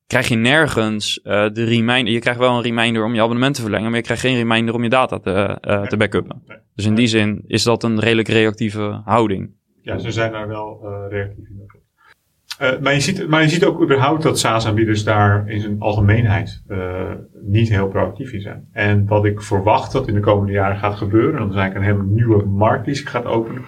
krijg je nergens uh, de reminder. Je krijgt wel een reminder om je abonnement te verlengen, maar je krijgt geen reminder om je data te, uh, te backuppen. Nee. Dus in die zin is dat een redelijk reactieve houding. Ja, ze zijn daar wel uh, reactief in. Uh, maar, je ziet, maar je ziet ook überhaupt dat SaaS-aanbieders daar in zijn algemeenheid uh, niet heel proactief in zijn. En wat ik verwacht dat in de komende jaren gaat gebeuren, en dat is eigenlijk een hele nieuwe markt die zich gaat openen,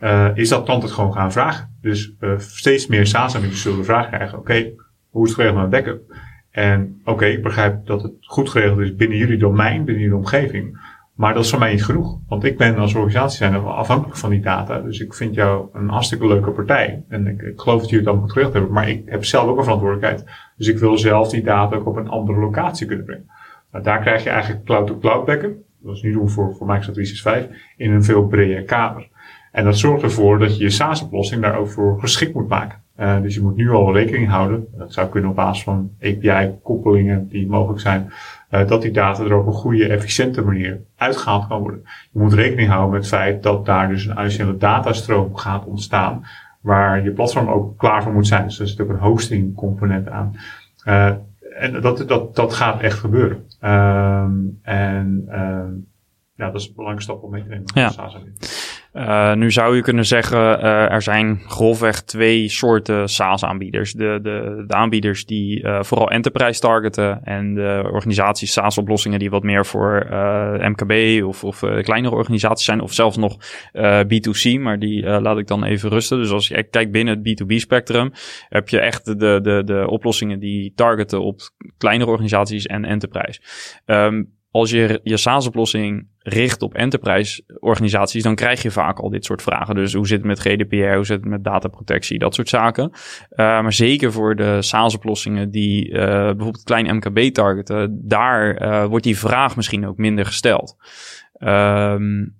uh, is dat klanten het gewoon gaan vragen. Dus steeds meer SaaS-aanbieders zullen de vraag krijgen, oké, hoe is het geregeld met backup? En oké, ik begrijp dat het goed geregeld is binnen jullie domein, binnen jullie omgeving. Maar dat is voor mij niet genoeg. Want ik ben als organisatie zijn afhankelijk van die data. Dus ik vind jou een hartstikke leuke partij. En ik, geloof dat jullie het allemaal geregeld hebben. Maar ik heb zelf ook een verantwoordelijkheid. Dus ik wil zelf die data ook op een andere locatie kunnen brengen. Nou, daar krijg je eigenlijk cloud-to-cloud backup. Dat is nu doen voor, voor Microsoft 365 in een veel breder kader. En dat zorgt ervoor dat je je SaaS-oplossing daar ook voor geschikt moet maken. Uh, dus je moet nu al rekening houden. Dat zou kunnen op basis van API-koppelingen die mogelijk zijn. Uh, dat die data er op een goede, efficiënte manier uitgehaald kan worden. Je moet rekening houden met het feit dat daar dus een uitzendende datastroom gaat ontstaan. Waar je platform ook klaar voor moet zijn. Dus er zit ook een hosting component aan. Uh, en dat, dat, dat gaat echt gebeuren. Um, en ja, dat is een belangrijke stap om mee te nemen. Ja. Uh, nu zou je kunnen zeggen, uh, er zijn grofweg twee soorten SaaS-aanbieders. De, de, de aanbieders die uh, vooral enterprise targeten en de organisaties SaaS-oplossingen die wat meer voor MKB of, of kleinere organisaties zijn of zelfs nog B2C, maar die laat ik dan even rusten. Dus als je kijkt binnen het B2B-spectrum heb je echt de, de, de oplossingen die targeten op kleinere organisaties en enterprise. Um, als je je SaaS-oplossing richt op enterprise-organisaties, dan krijg je vaak al dit soort vragen. Dus hoe zit het met GDPR, hoe zit het met dataprotectie, dat soort zaken. Uh, maar zeker voor de SaaS-oplossingen die uh, bijvoorbeeld klein MKB targeten, daar uh, wordt die vraag misschien ook minder gesteld. Um,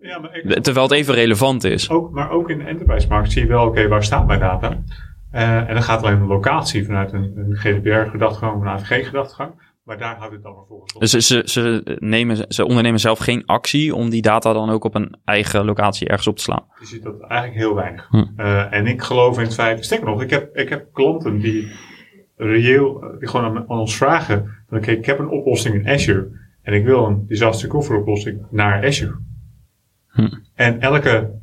ja, maar ik, terwijl het even relevant is. Ook, maar ook in de enterprise-markt zie je wel, oké, okay, waar staat mijn data? en dan gaat alleen de locatie vanuit een, een GDPR-gedachtegang of een AVG-gedachtegang. Maar daar houdt het dan vervolgens op. Dus ze, ze, nemen, ze ondernemen zelf geen actie om die data dan ook op een eigen locatie ergens op te slaan? Je ziet dat eigenlijk heel weinig. Hm. Uh, en ik geloof in het feit, sterker nog, ik heb, ik heb klanten die reëel, die gewoon aan, aan ons vragen, oké, ik heb een oplossing in Azure en ik wil een disaster recovery oplossing naar Azure. Hm. En elke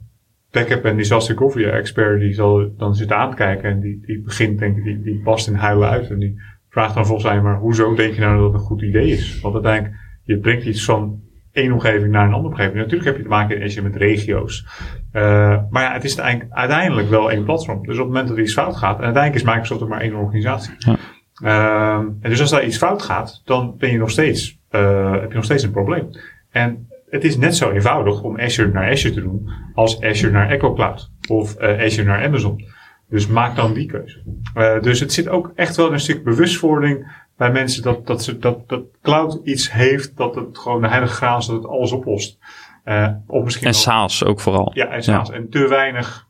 backup en disaster recovery expert die zal dan zitten aankijken en die, die begint denk ik, die, die past in huilen uit en die vraag dan volgens mij maar, hoezo denk je nou dat het een goed idee is? Want uiteindelijk, je brengt iets van één omgeving naar een andere omgeving. Natuurlijk heb je te maken in met regio's. Uh, maar ja, het is uiteindelijk wel één platform. Dus op het moment dat er iets fout gaat, en uiteindelijk is Microsoft ook maar één organisatie. Ja. Uh, en dus als daar iets fout gaat, dan ben je nog steeds, uh, heb je nog steeds een probleem. En het is net zo eenvoudig om Azure naar Azure te doen als Azure naar Echo Cloud of Azure naar Amazon. Dus maak dan die keuze. Uh, dus het zit ook echt wel een stuk bewustwording bij mensen dat, dat, ze, dat, dat cloud iets heeft, dat het gewoon de heilige graal is, dat het alles oplost. Uh, of misschien en SaaS ook vooral. Ja, en SaaS. En te weinig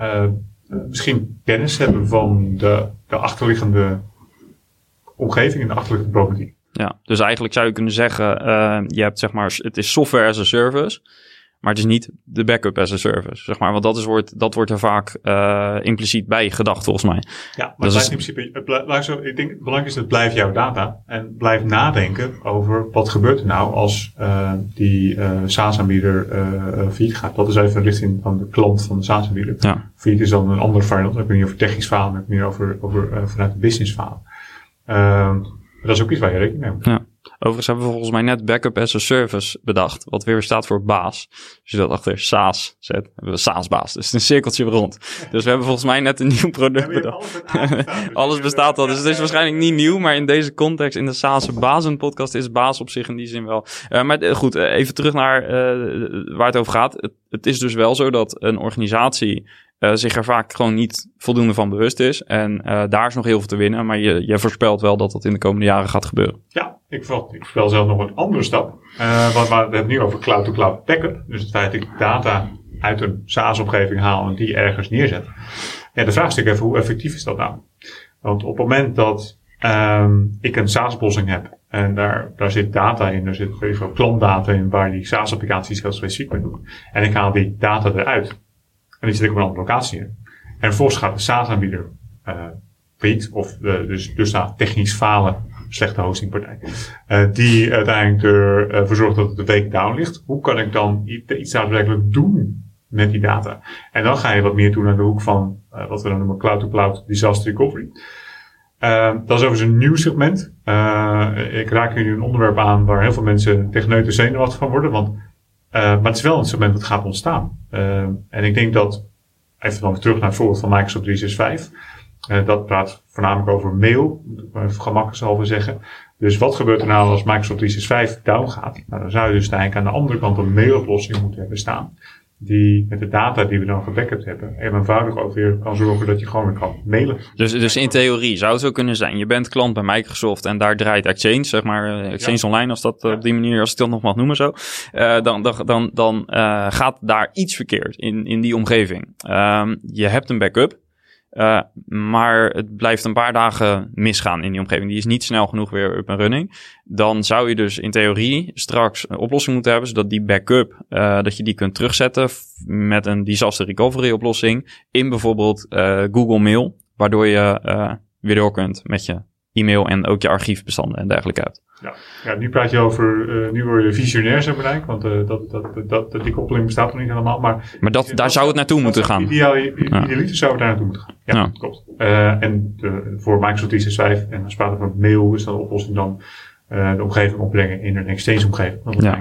uh, misschien kennis hebben van de, de achterliggende omgeving en de achterliggende problematiek. Ja, dus eigenlijk zou je kunnen zeggen, je hebt zeg maar, het is software as a service. Maar het is niet de backup as a service, zeg maar. Want dat, is, wordt, dat wordt er vaak uh, impliciet bij gedacht, volgens mij. Ja, maar het in principe, het blijft zo, ik denk het belangrijkste is, het blijft jouw data. En blijf nadenken over wat gebeurt er nou als uh, die uh, SaaS-aanbieder failliet gaat. Dat is even richting van de klant van de SaaS-aanbieder. Ja. Failliet is dan een ander verhaal. Dan heb ik niet over technisch verhaal, maar meer over, over vanuit het business verhaal. Ehm, dat is ook iets waar je rekening mee moet. Ja. Overigens hebben we volgens mij net backup as a service bedacht. Wat weer staat voor baas. Als je dat achter SaaS zet, hebben we SaaS-baas. Dus het is een cirkeltje rond. Dus we hebben volgens mij net een nieuw product bedacht. Alles bestaat al. Dus het is waarschijnlijk niet nieuw. Maar in deze context, in de SaaS bazen podcast, is baas op zich in die zin wel. Uh, maar eh, goed, uh, even terug naar uh, waar het over gaat. Het, het is dus wel zo dat een organisatie zich er vaak gewoon niet voldoende van bewust is. En uh, daar is nog heel veel te winnen. Maar je, je voorspelt wel dat dat in de komende jaren gaat gebeuren. Ja, ik, voorspel, ik zelf nog een andere stap. Uh, want we hebben het nu over cloud-to-cloud backup. Dus het feit dat ik data uit een SaaS-omgeving haal en die ergens neerzet. Ja, de vraag is natuurlijk even, hoe effectief is dat nou? Want op het moment dat um, ik een SaaS-oplossing heb en daar, daar zit data in, er zit klantdata in waar die SaaS-applicaties heel specifiek mee doen. En ik haal die data eruit en die zit ik op een andere locatie in. En vervolgens gaat de SaaS-aanbieder failliet, of uh, dus, dus nou, technisch falen, slechte hostingpartij, uh, die uiteindelijk ervoor zorgt dat het de week down ligt. Hoe kan ik dan iets daadwerkelijk doen met die data? En dan ga je wat meer doen aan de hoek van wat we dan noemen cloud-to-cloud disaster recovery. Dat is overigens een nieuw segment. Ik raak hier nu een onderwerp aan waar heel veel mensen techneuten zenuwachtig van worden. Want maar het is wel een segment dat gaat ontstaan. Uh, en ik denk dat, even dan terug naar het voorbeeld van Microsoft 365. Uh, dat praat voornamelijk over mail, gemakkelijk zeggen. Dus wat gebeurt er nou als Microsoft 365 down gaat? Nou, dan zou je dus eigenlijk aan de andere kant een mailoplossing moeten hebben staan die met de data die we dan gebackupt hebben, even eenvoudig ook weer kan zorgen dat je gewoon weer kan mailen. Dus, dus in theorie zou het zo kunnen zijn, je bent klant bij Microsoft en daar draait Exchange, zeg maar, eh, Exchange Online, als dat op die manier, als ik dat nog mag noemen zo, uh, dan, dan, dan, dan uh, gaat daar iets verkeerd in, in die omgeving. Um, je hebt een backup, uh, maar het blijft een paar dagen misgaan in die omgeving. Die is niet snel genoeg weer up en running. Dan zou je dus in theorie straks een oplossing moeten hebben, zodat die backup, uh, dat je die kunt terugzetten met een disaster recovery oplossing in bijvoorbeeld uh, Google Mail, waardoor je weer door kunt met je e-mail en ook je archiefbestanden en dergelijke hebt. Ja, ja nu praat je over, uh, nu word je visionair maar, want uh, dat, dat, dat, die koppeling bestaat nog niet helemaal. Maar, maar dat, daar zou het naartoe moeten gaan. Ideaal, idealiter ja. zou het daar naartoe moeten gaan. Ja, ja. klopt. Uh, en voor Microsoft 365 en als praten van mail is dan de oplossing dan de omgeving opbrengen in een Exchange omgeving. Dat ja.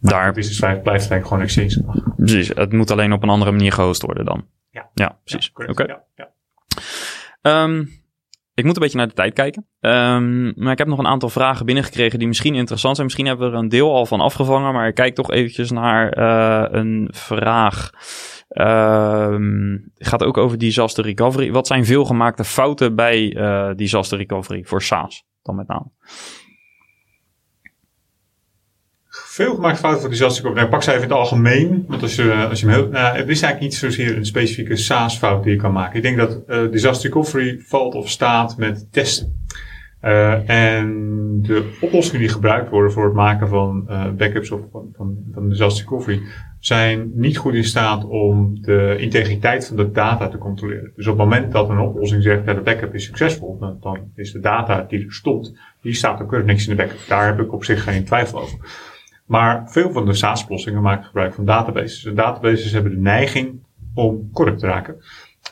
Daar 365 blijft eigenlijk gewoon Exchange. Precies, het moet alleen op een andere manier gehost worden dan. Ja, ja precies. Oké. Okay. Um, ik moet een beetje naar de tijd kijken. Um, maar ik heb nog een aantal vragen binnengekregen die misschien interessant zijn. Misschien hebben we er een deel al van afgevangen, maar ik kijk toch eventjes naar uh, een vraag. Um, het gaat ook over disaster recovery. Wat zijn veelgemaakte fouten bij uh, disaster recovery voor SaaS dan met name? Veel gemaakt fouten voor disaster recovery. Pak ze even in het algemeen. Want als je, als je nou, het is eigenlijk niet zozeer een specifieke SaaS-fout die je kan maken. Ik denk dat uh, disaster recovery valt of staat met testen. Uh, en de oplossingen die gebruikt worden voor het maken van backups of van, van, disaster recovery zijn niet goed in staat om de integriteit van de data te controleren. Dus op het moment dat een oplossing zegt dat de backup is succesvol, dan, dan is de data die er stond, die staat ook keurig niks in de backup. Daar heb ik op zich geen twijfel over. Maar veel van de SaaS-oplossingen maken gebruik van databases. De databases hebben de neiging om corrupt te raken.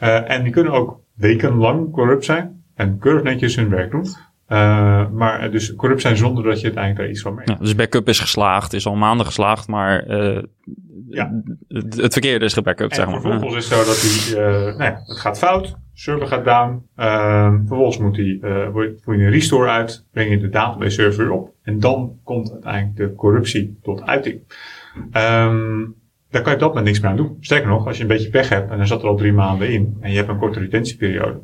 Uh, en die kunnen ook wekenlang corrupt zijn en keurig netjes hun werk doen. Uh, maar dus corrupt zijn zonder dat je het eigenlijk daar iets van merkt. Ja, dus backup is geslaagd, is al maanden geslaagd, maar uh, ja. het verkeerde is gebackupt, zeg maar. vervolgens is het zo dat die, nou het gaat fout, server gaat down, uh, vervolgens moet die, uh, voer je een restore uit, breng je de database server op en dan komt uiteindelijk de corruptie tot uiting. Um, daar kan je dat met niks meer aan doen. Sterker nog, als je een beetje pech hebt en er zat er al drie maanden in en je hebt een korte retentieperiode,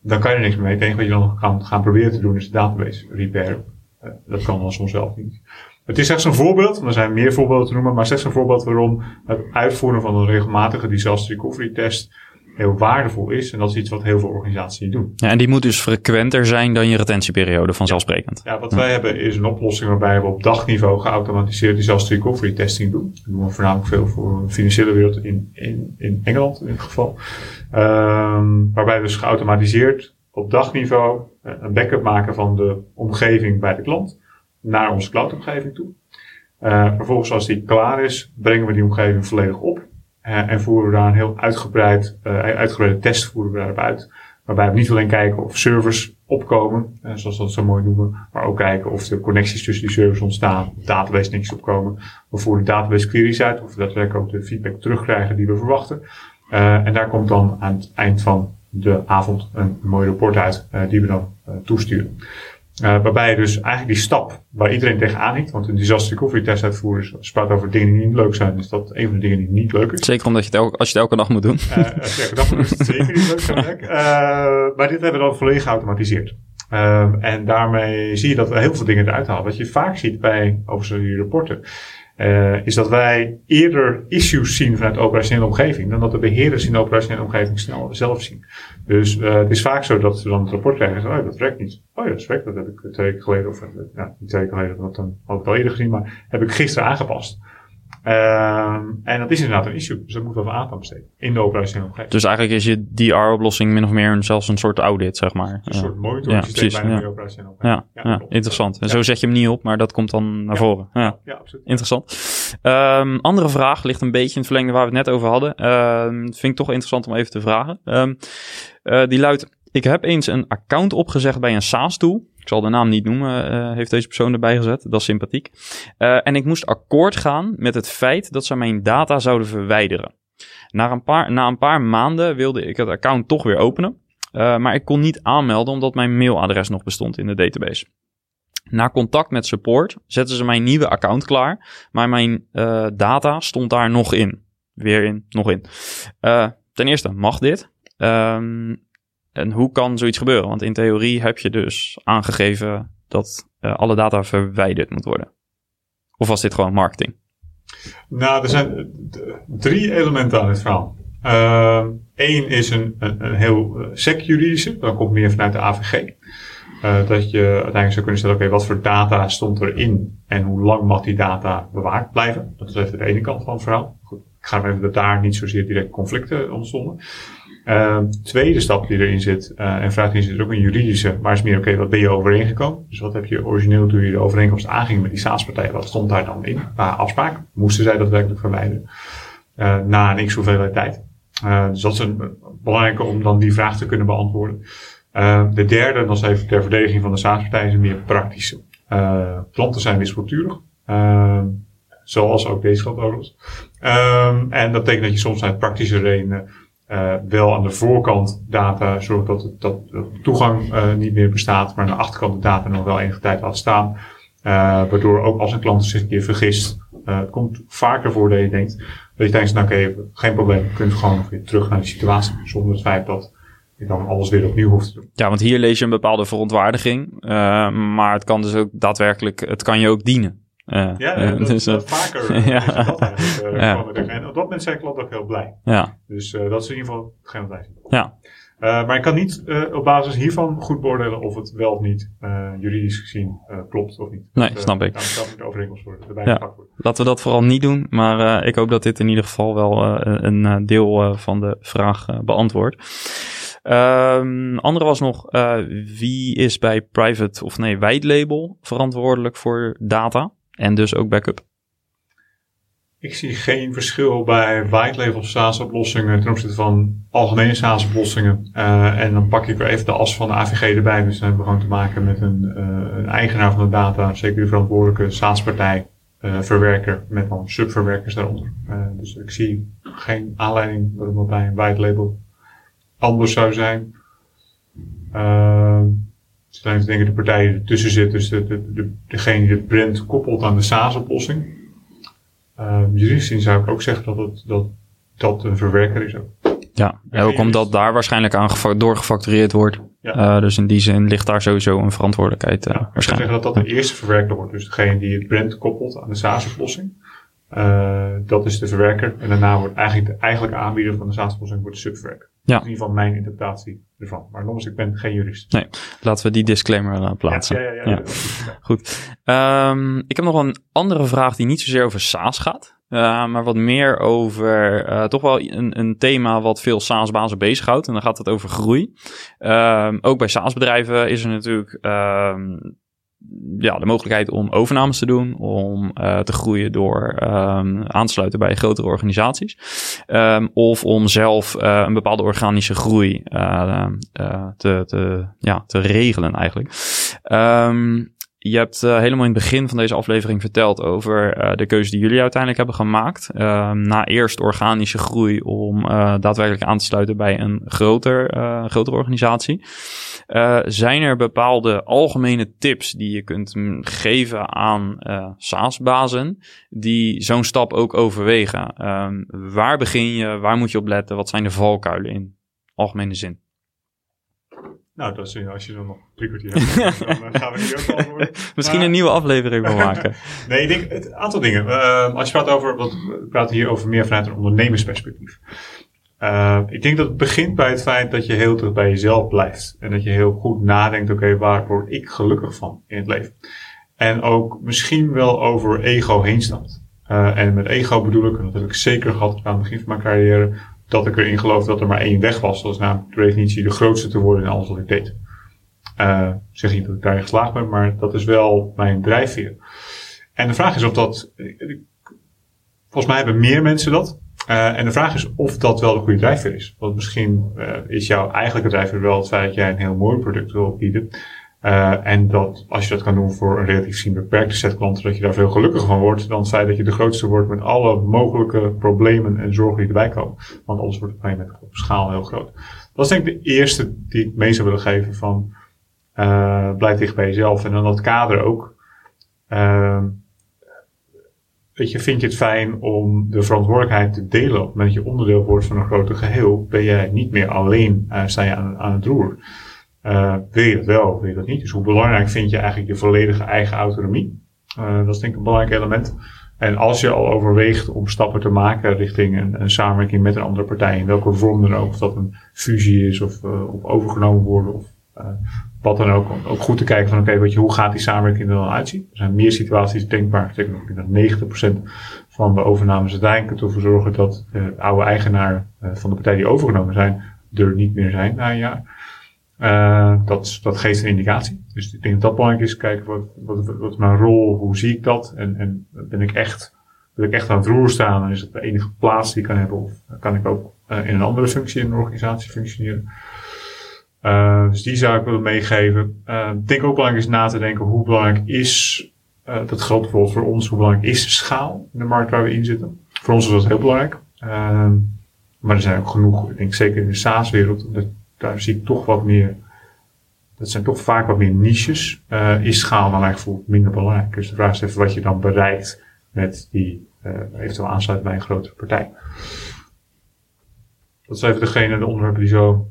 dan kan je er niks meer mee. Het enige wat je dan gaan, gaan proberen te doen is de database repair. Uh, dat kan dan soms zelf niet. Het is slechts een voorbeeld, er zijn meer voorbeelden te noemen, maar slechts een voorbeeld waarom het uitvoeren van een regelmatige disaster recovery test heel waardevol is. En dat is iets wat heel veel organisaties doen. Ja, en die moet dus frequenter zijn dan je retentieperiode, vanzelfsprekend. Ja, wat wij hebben is een oplossing waarbij we op dagniveau geautomatiseerd disaster recovery testing doen. Dat doen we voornamelijk veel voor de financiële wereld in, in, in Engeland in dit geval. Um, waarbij we dus geautomatiseerd op dagniveau een backup maken van de omgeving bij de klant naar onze cloudomgeving toe. Uh, vervolgens als die klaar is, brengen we die omgeving volledig op. Uh, en voeren we daar een heel uitgebreid, uh, uitgebreide test voeren we daarop uit. Waarbij we niet alleen kijken of servers opkomen, uh, zoals we dat zo mooi noemen, maar ook kijken of de connecties tussen die servers ontstaan, database niks opkomen. We voeren database queries uit, of we daadwerkelijk ook de feedback terugkrijgen die we verwachten. en daar komt dan aan het eind van de avond een mooi rapport uit, die we dan toesturen. Uh, waarbij je dus eigenlijk die stap waar iedereen tegenaan hikt, want een disaster recovery test uitvoeren spraat over dingen die niet leuk zijn, is dat een van de dingen die niet leuk is. Zeker omdat je het elke, als je het elke dag moet doen. Uh, als je elke dag moet doen, is het zeker niet leuk zijn uh, maar dit hebben we dan volledig geautomatiseerd. En daarmee zie je dat we heel veel dingen eruit halen. Wat je vaak ziet bij over die rapporten, uh, is dat wij eerder issues zien vanuit de operationele omgeving dan dat de beheerders in de operationele omgeving snel zelf zien. Dus uh, het is vaak zo dat ze dan het rapport krijgen en zeggen, oh dat werkt niet. Oh ja, dat werkt, dat heb ik twee weken geleden, of ja, niet twee weken geleden, dat had ik al eerder gezien, maar heb ik gisteren aangepast. Um, en dat is inderdaad een issue. Dus dat moet wel van aandacht besteden in de operationele omgeving. Dus eigenlijk is je DR-oplossing min of meer een, zelfs een soort audit, zeg maar. Een soort monitoring ja, systeem bij ja. de operationele omgeving. Ja, ja, interessant. En zo zet je hem niet op, maar dat komt dan naar voren. Ja, ja absoluut. Interessant. Um, andere vraag ligt een beetje in het verlengde waar we het net over hadden. Um, vind ik toch interessant om even te vragen. Uh, die luidt, ik heb eens een account opgezegd bij een SaaS-tool. Ik zal de naam niet noemen, uh, heeft deze persoon erbij gezet. Dat is sympathiek. Uh, en ik moest akkoord gaan met het feit dat ze mijn data zouden verwijderen. Na een paar, na een paar maanden wilde ik het account toch weer openen. Uh, maar ik kon niet aanmelden omdat mijn mailadres nog bestond in de database. Na contact met support zetten ze mijn nieuwe account klaar. Maar mijn data stond daar nog in. Weer in, nog in. ten eerste mag dit. Um, en hoe kan zoiets gebeuren? Want in theorie heb je dus aangegeven dat uh, alle data verwijderd moet worden. Of was dit gewoon marketing? Nou, er zijn drie elementen aan het verhaal. Eén uh, is een, een, heel sec-juridische, dat komt meer vanuit de AVG. Dat je uiteindelijk zou kunnen stellen, oké, wat voor data stond erin en hoe lang mag die data bewaard blijven? Dat is even de ene kant van het verhaal. Goed, ik ga even dat daar niet zozeer direct conflicten ontstonden. Uh, tweede stap die erin zit, uh, en vraagt in zit ook een juridische, maar is meer oké, wat ben je overeengekomen? Dus wat heb je origineel toen je de overeenkomst aanging met die staatspartij, wat stond daar dan in? Qua afspraak, moesten zij dat werkelijk verwijderen? Uh, na een x hoeveelheid tijd. dus dat is een belangrijke om dan die vraag te kunnen beantwoorden. de derde, dat is even ter verdediging van de staatspartij, is een meer praktische. klanten zijn wispelturig. zoals ook deze overigens. en dat betekent dat je soms uit praktische redenen wel aan de voorkant data zorgt dat, dat toegang niet meer bestaat, maar aan de achterkant de data nog wel enige tijd laat staan. waardoor ook als een klant zich een keer vergist, het komt vaker voor dat je denkt, dat je denkt, nou oké, geen probleem, je kunt gewoon weer terug naar de situatie, zonder het feit dat je dan alles weer opnieuw hoeft te doen. Ja, want hier lees je een bepaalde verontwaardiging, maar het kan dus ook daadwerkelijk, het kan je ook dienen. Uh, ja, uh, dat, dus, dat vaker. ja. Dat eigenlijk, ja. En op dat moment zijn klanten ook heel blij. Ja. Dus dat is in ieder geval geen wat wij zien. Ja. maar ik kan niet op basis hiervan goed beoordelen of het wel of niet juridisch gezien klopt of niet. Nee, snap ik. Dat moet overeenkomst worden, erbij ja. worden. Laten we dat vooral niet doen, maar ik hoop dat dit in ieder geval wel een deel van de vraag beantwoordt. Um, andere was nog, wie is bij private of nee, white label verantwoordelijk voor data? En dus ook backup. Ik zie geen verschil bij white label SaaS-oplossingen ten opzichte van algemene SaaS-oplossingen. Uh, en dan pak ik weer even de as van de AVG erbij. Dus dan hebben we gewoon te maken met een, uh, een eigenaar van de data, zeker de verantwoordelijke SaaS-partij, uh, verwerker met dan subverwerkers daaronder. dus ik zie geen aanleiding waarom dat bij een white label anders zou zijn. Zijn denk ik de partijen die ertussen zit, dus de, de, de, degene die de brand koppelt aan de SaaS-oplossing. Uh, juridisch zou ik ook zeggen dat het, dat, dat een verwerker is ook. Ja, ook omdat daar waarschijnlijk aan doorgefactureerd wordt. Ja. Uh, dus in die zin ligt daar sowieso een verantwoordelijkheid uh, ja, waarschijnlijk. Ik zeggen dat dat de eerste verwerker wordt. Dus degene die het brand koppelt aan de SaaS-oplossing. Uh, dat is de verwerker. En daarna wordt eigenlijk de eigenlijke aanbieder van de SaaS-oplossing wordt de subverwerker. Ja. Dat is in ieder geval mijn interpretatie ervan. Maar nogmaals, ik ben geen jurist. Nee, laten we die disclaimer uh, plaatsen. Ja, ja, ja. ja. Goed. Um, ik heb nog een andere vraag die niet zozeer over SaaS gaat. Uh, maar wat meer over uh, toch wel een, een thema wat veel SaaS-bazen bezighoudt. En dan gaat het over groei. Um, ook bij SaaS-bedrijven is er natuurlijk um, ja, de mogelijkheid om overnames te doen, om uh, te groeien door um, aansluiten bij grotere organisaties. Um, of om zelf uh, een bepaalde organische groei uh, te, te, ja, te regelen eigenlijk. Um, je hebt uh, helemaal in het begin van deze aflevering verteld over uh, de keuze die jullie uiteindelijk hebben gemaakt. Uh, na eerst organische groei om uh, daadwerkelijk aan te sluiten bij een groter, grotere organisatie. zijn er bepaalde algemene tips die je kunt geven aan SaaS-bazen die zo'n stap ook overwegen? Ehm, waar begin je? Waar moet je op letten? Wat zijn de valkuilen in algemene zin? Nou, dat is, als je dan nog drie kwartier hebt, dan gaan we hier ook antwoorden. Misschien een nieuwe aflevering van maken. nee, ik denk het aantal dingen. Uh, als je praat over, want we praten hier over meer vanuit een ondernemersperspectief. Uh, ik denk dat het begint bij het feit dat je heel terug bij jezelf blijft. En dat je heel goed nadenkt, oké, okay, waar word ik gelukkig van in het leven? En ook misschien wel over ego heen stapt. Uh, en met ego bedoel ik, en dat heb ik zeker gehad aan het begin van mijn carrière, dat ik erin geloof dat er maar één weg was. Dat is namelijk de definitie de grootste te worden in alles wat ik deed. Uh, zeg niet dat ik daarin geslaagd ben, maar dat is wel mijn drijfveer. En de vraag is of dat, volgens mij hebben meer mensen dat. Uh, en de vraag is of dat wel de goede drijfveer is. Want misschien uh, is jouw eigenlijke drijfveer wel het feit dat jij een heel mooi product wil bieden. Uh, en dat als je dat kan doen voor een relatief gezien beperkte set klanten, dat je daar veel gelukkiger van wordt dan het feit dat je de grootste wordt met alle mogelijke problemen en zorgen die erbij komen. Want alles wordt op met op schaal heel groot. Dat is denk ik de eerste die ik mee zou willen geven van uh, blijf dicht bij jezelf. En dan dat kader ook. Uh, weet je, vind je het fijn om de verantwoordelijkheid te delen op het moment je onderdeel wordt van een groter geheel, ben jij niet meer alleen, uh, sta je aan, aan het roer. Uh, wil je dat wel, wil je dat niet? Dus hoe belangrijk vind je eigenlijk je volledige eigen autonomie? Uh, dat is denk ik een belangrijk element. En als je al overweegt om stappen te maken richting een, samenwerking met een andere partij, in welke vorm dan ook, of dat een fusie is of, of overgenomen worden of wat dan ook, om ook goed te kijken van oké, okay, hoe gaat die samenwerking er dan uitzien? Er zijn meer situaties denkbaar. Ik dat 90% van de overnames uiteindelijk ervoor zorgen dat de oude eigenaar van de partij die overgenomen zijn, er niet meer zijn na een jaar. Uh, dat, dat geeft een indicatie. Dus ik denk dat dat belangrijk is. Kijken wat, wat, wat is mijn rol, hoe zie ik dat? En, en ben ik echt, wil ik echt aan het roer staan? En is het de enige plaats die ik kan hebben? Of kan ik ook uh, in een andere functie in een organisatie functioneren? Uh, dus die zou ik willen meegeven. ik denk ook belangrijk is na te denken hoe belangrijk is, dat geldt voor ons, hoe belangrijk is schaal in de markt waar we in zitten. Voor ons is dat heel belangrijk. Maar er zijn ook genoeg, ik denk zeker in de SaaS-wereld, daar zie ik toch wat meer, dat zijn toch vaak wat meer niches. Uh, is schaal mijn gevoel minder belangrijk. Dus de vraag is even wat je dan bereikt met die uh, eventueel aansluit bij een grotere partij. Dat is even degene, de onderwerpen die zo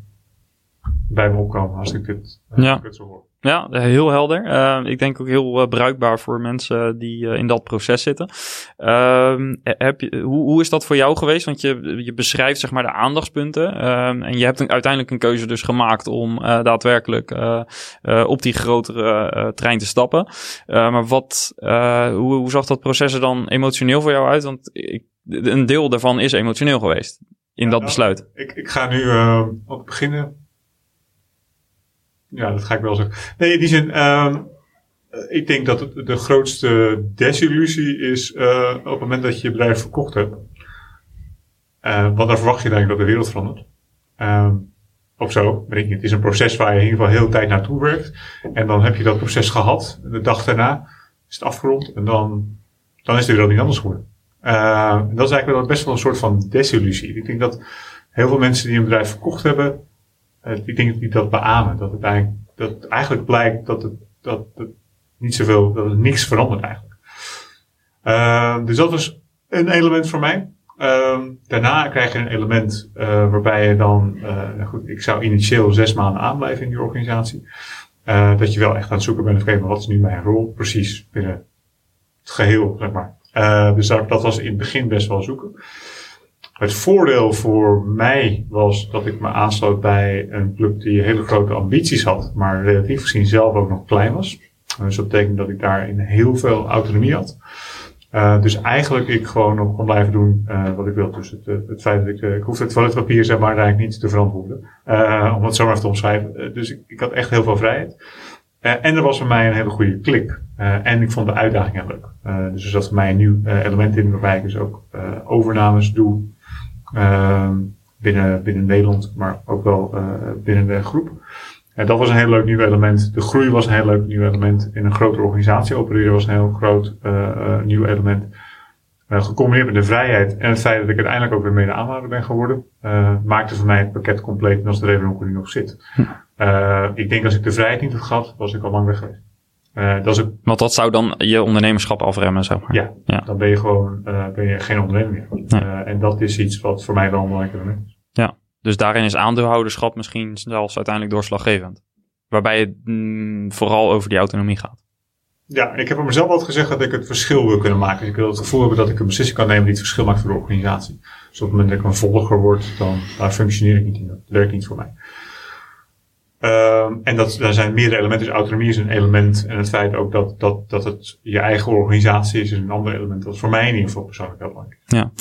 bij me opkomen als ik dit, uh, ja. dit zo hoor. Ja, heel helder. Uh, ik denk ook heel uh, bruikbaar voor mensen die uh, in dat proces zitten. Ehm, heb je, hoe, hoe is dat voor jou geweest? Want je, je beschrijft zeg maar de aandachtspunten. Ehm, en je hebt een, uiteindelijk een keuze dus gemaakt om daadwerkelijk op die grotere trein te stappen. maar wat, hoe, hoe zag dat proces er dan emotioneel voor jou uit? Want ik, een deel daarvan is emotioneel geweest in ja, dat besluit. Ik, ik ga nu op beginnen ja, dat ga ik wel zeggen. Nee, in die zin, uh, ik denk dat de grootste desillusie is uh, op het moment dat je je bedrijf verkocht hebt. Uh, want dan verwacht je eigenlijk dat de wereld verandert. Uh, of zo, weet ik niet. Het is een proces waar je in ieder geval heel de tijd naartoe werkt. En dan heb je dat proces gehad. De dag daarna is het afgerond. En dan, dan is de wereld niet anders geworden. Uh, dat is eigenlijk wel best wel een soort van desillusie. Ik denk dat heel veel mensen die een bedrijf verkocht hebben, ik denk dat die dat beamen. Dat het eigenlijk, dat eigenlijk blijkt dat het, dat het niet zoveel, dat niks verandert eigenlijk. Uh, dus dat was een element voor mij. Uh, daarna krijg je een element uh, waarbij je dan, nou goed, ik zou initieel zes maanden aanblijven in die organisatie. dat je wel echt aan het zoeken bent, oké, maar wat is nu mijn rol precies binnen het geheel, zeg maar. dus dat, dat was in het begin best wel zoeken. Het voordeel voor mij was dat ik me aansloot bij een club die hele grote ambities had, maar relatief gezien zelf ook nog klein was. Dus dat betekent dat ik daarin heel veel autonomie had. Uh, dus eigenlijk ik gewoon nog kon blijven doen uh, wat ik wil. Dus het, het feit dat ik, ik hoef het toiletpapier zeg maar eigenlijk niet te verantwoorden. om het zo maar even te omschrijven. dus ik, ik, had echt heel veel vrijheid. en er was voor mij een hele goede klik. en ik vond de uitdaging heel leuk. dus er zat voor mij een nieuw element in waarbij ik dus ook overnames doe. Uh, binnen, binnen Nederland, maar ook wel uh, binnen de groep. En dat was een heel leuk nieuw element. De groei was een heel leuk nieuw element. In een grotere organisatie opereren was een heel groot uh, nieuw element. gecombineerd met de vrijheid en het feit dat ik uiteindelijk ook weer mede aanhouder ben geworden, maakte voor mij het pakket compleet en als de reden ook nu nog zit. ik denk als ik de vrijheid niet had gehad, was ik al lang weg geweest. Uh, dat is ook... Want dat zou dan je ondernemerschap afremmen, zeg maar. Ja, ja. dan ben je gewoon uh, ben je geen ondernemer meer. Nee. Uh, en dat is iets wat voor mij wel een belangrijk element is. Ja, dus daarin is aandeelhouderschap misschien zelfs uiteindelijk doorslaggevend. Waarbij het mm, vooral over die autonomie gaat. Ja, ik heb voor mezelf altijd gezegd dat ik het verschil wil kunnen maken. Ik wil het gevoel hebben dat ik een beslissing kan nemen die het verschil maakt voor de organisatie. Dus op het moment dat ik een volger word, dan daar functioneer ik niet in. Dat werkt niet voor mij. Um, en dat, daar zijn meerdere elementen. Dus autonomie is een element. En het feit ook dat, dat, dat het je eigen organisatie is, is een ander element. Dat is voor mij in ieder geval persoonlijk heel belangrijk. Ja.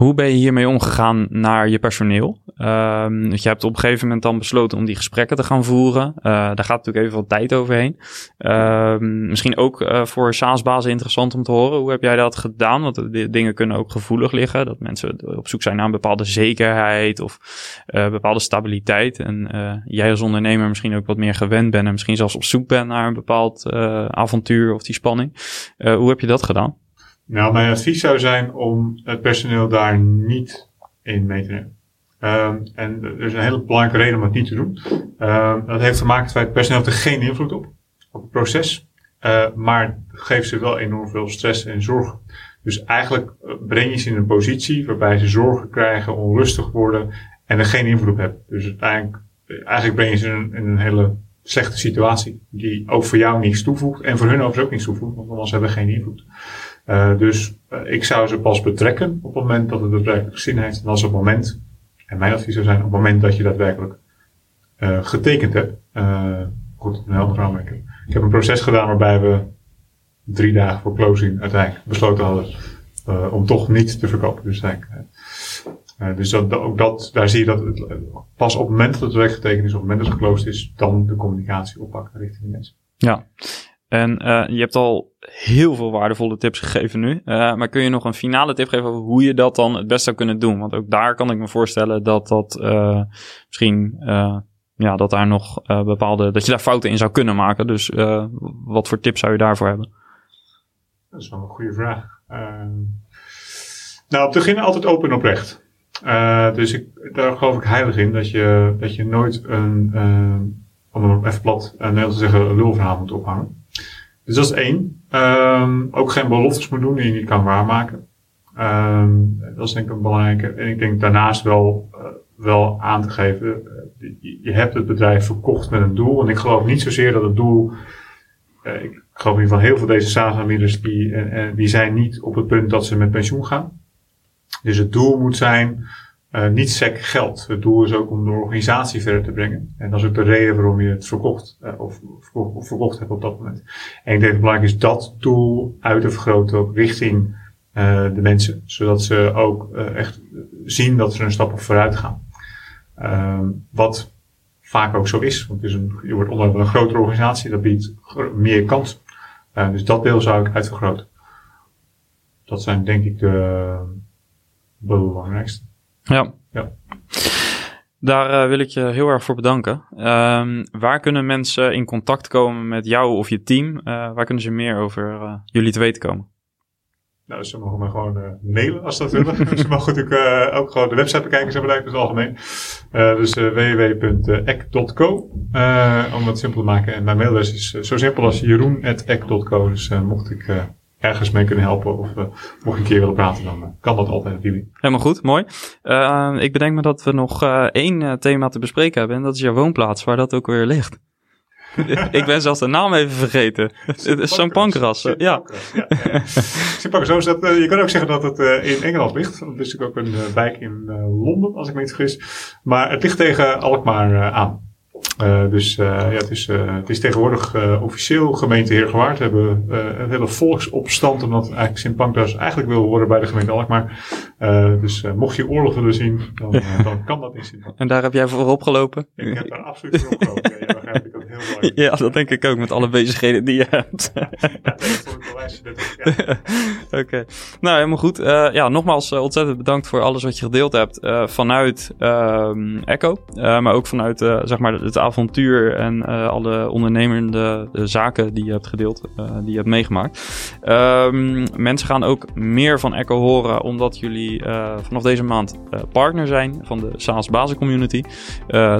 Hoe ben je hiermee omgegaan naar je personeel? Um, je hebt op een gegeven moment dan besloten om die gesprekken te gaan voeren. Uh, daar gaat natuurlijk even wat tijd overheen. Uh, misschien ook uh, voor SaaS-bazen interessant om te horen. Hoe heb jij dat gedaan? Want de dingen kunnen ook gevoelig liggen. Dat mensen op zoek zijn naar een bepaalde zekerheid of uh, bepaalde stabiliteit. En jij als ondernemer misschien ook wat meer gewend bent en misschien zelfs op zoek bent naar een bepaald avontuur of die spanning. Hoe heb je dat gedaan? Nou, mijn advies zou zijn om het personeel daar niet in mee te nemen. Um, en er is een hele belangrijke reden om het niet te doen. Um, dat heeft te maken met het personeel heeft er geen invloed op, op het proces. Uh, maar geeft ze wel enorm veel stress en zorgen. Dus eigenlijk eh, breng je ze in een positie waarbij ze zorgen krijgen, onrustig worden en er geen invloed op hebben. Dus uiteindelijk, eigenlijk breng je ze in een, in een hele slechte situatie. Die ook voor jou niets toevoegt en voor hun overigens ook niets toevoegt, want anders hebben geen invloed. Uh, dus uh, ik zou ze pas betrekken op het moment dat het daadwerkelijk zin heeft. En als op het moment, en mijn advies zou zijn, op het moment dat je daadwerkelijk uh, getekend hebt. goed, een helder aanmerking. Ik heb een proces gedaan waarbij we drie dagen voor closing uiteindelijk besloten hadden om toch niet te verkopen. Dus, dus dat, ook dat, daar zie je dat pas op het moment dat het werk getekend is, op het moment dat het geclosed is, dan de communicatie oppakken richting de mensen. Ja, en uh, je hebt al heel veel waardevolle tips gegeven nu. Uh, maar kun je nog een finale tip geven over hoe je dat dan het best zou kunnen doen? Want ook daar kan ik me voorstellen dat dat uh, misschien ja, dat daar nog bepaalde. dat je daar fouten in zou kunnen maken. Dus wat voor tips zou je daarvoor hebben? Dat is wel een goede vraag. nou, op het begin altijd open en oprecht. Dus ik, daar geloof ik heilig in dat je, dat je nooit een, om even plat uh, Nederlands te zeggen, een lulverhaal moet ophangen. Dus dat is één. Um, ook geen beloftes moet doen die je niet kan waarmaken. Um, dat is denk ik een belangrijke. En ik denk daarnaast wel, uh, wel aan te geven, je, je hebt het bedrijf verkocht met een doel. En ik geloof niet zozeer dat het doel uh, ik geloof in ieder geval heel veel deze SaaS-aanbieders die, die zijn niet op het punt dat ze met pensioen gaan. Dus het doel moet zijn uh, niet sec geld. Het doel is ook om de organisatie verder te brengen. En dat is ook de reden waarom je het verkocht of, verkocht, of verkocht hebt op dat moment. En ik denk dat het belangrijk is dat doel uit te vergroten ook richting de mensen. Zodat ze ook echt zien dat ze een stap vooruit gaan. Ehm, wat vaak ook zo is. Want je wordt van een grotere organisatie, dat biedt meer kans. Dus dat deel zou ik uitvergroten. Dat zijn denk ik de belangrijkste. Ja. ja. Daar uh, wil ik je heel erg voor bedanken. Uh, waar kunnen mensen in contact komen met jou of je team? Uh, waar kunnen ze meer over jullie te weten komen? Nou, ze mogen me gewoon mailen als ze dat willen. ze mogen natuurlijk ook gewoon de website bekijken, zijn bedrijf in het algemeen. Dus www.ek.co, om het simpel te maken. En mijn mailadres is zo simpel als jeroen.ek.co. Dus mocht ik ergens mee kunnen helpen of mocht ik een keer willen praten, dan kan dat altijd natuurlijk. Helemaal goed, mooi. ik bedenk me dat we nog één thema te bespreken hebben en dat is jouw woonplaats, waar dat ook weer ligt. ik ben zelfs de naam even vergeten. Het is zo'n. Ja. ja, ja. uh, je kan ook zeggen dat het uh, in Engeland ligt. Dat is natuurlijk ook een uh, wijk in Londen, als ik me niet vergis. Maar het ligt tegen Alkmaar aan. Uh, dus uh, ja, het, is, uh, het is tegenwoordig officieel gemeente Heergewaard. We hebben een hele volksopstand omdat eigenlijk Sint Pancras eigenlijk wil horen bij de gemeente Alkmaar. dus mocht je oorlog willen zien, dan, dan kan dat in Sint En daar heb jij voor opgelopen? Ik heb daar absoluut voor opgelopen. ja, heel. Ja, dat denk ik ook met alle bezigheden die je hebt. Oké, okay. nou helemaal goed. ja, nogmaals ontzettend bedankt voor alles wat je gedeeld hebt vanuit ehm, Echo, maar ook vanuit zeg maar het avontuur en alle ondernemende zaken die je hebt gedeeld, die je hebt meegemaakt. Um, mensen gaan ook meer van Echo horen, omdat jullie vanaf deze maand partner zijn van de SaaS Basis Community.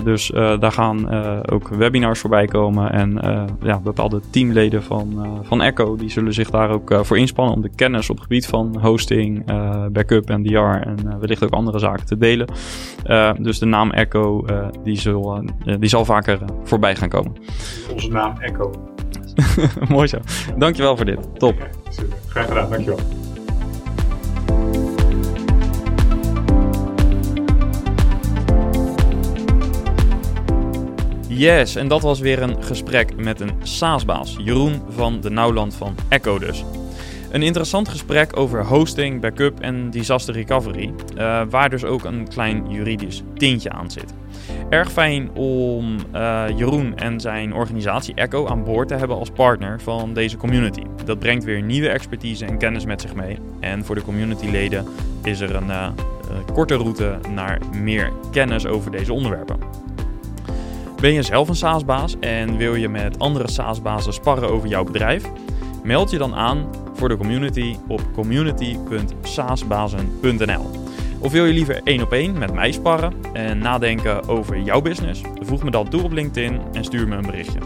dus daar gaan ook webinars voorbij komen en ja, bepaalde teamleden van, van Echo, die zullen zich daar ook voor inspannen om de kennis op het gebied van hosting, backup en DR en wellicht ook andere zaken te delen. dus de naam Echo, die, zal, die zal vaker voorbij gaan komen. Onze naam Echo. Mooi zo. Dankjewel voor dit. Top. Super. Graag gedaan. Dankjewel. Yes, en dat was weer een gesprek met een SaaS-baas, Jeroen van de Nauwland van Echo dus. Een interessant gesprek over hosting, backup en disaster recovery, uh, waar dus ook een klein juridisch tintje aan zit. Erg fijn om uh, Jeroen en zijn organisatie Echo aan boord te hebben als partner van deze community. Dat brengt weer nieuwe expertise en kennis met zich mee. En voor de communityleden is er een uh, korte route naar meer kennis over deze onderwerpen. Ben je zelf een SaaS-baas en wil je met andere SaaS-bazen sparren over jouw bedrijf? Meld je dan aan voor de community op community.saasbazen.nl. Of wil je liever één op één met mij sparren en nadenken over jouw business? Voeg me dan toe op LinkedIn en stuur me een berichtje.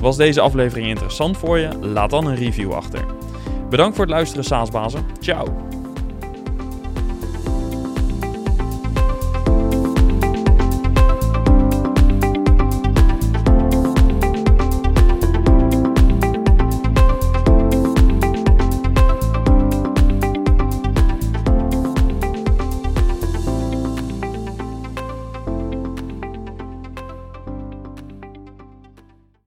Was deze aflevering interessant voor je? Laat dan een review achter. Bedankt voor het luisteren, Saasbazen. Ciao!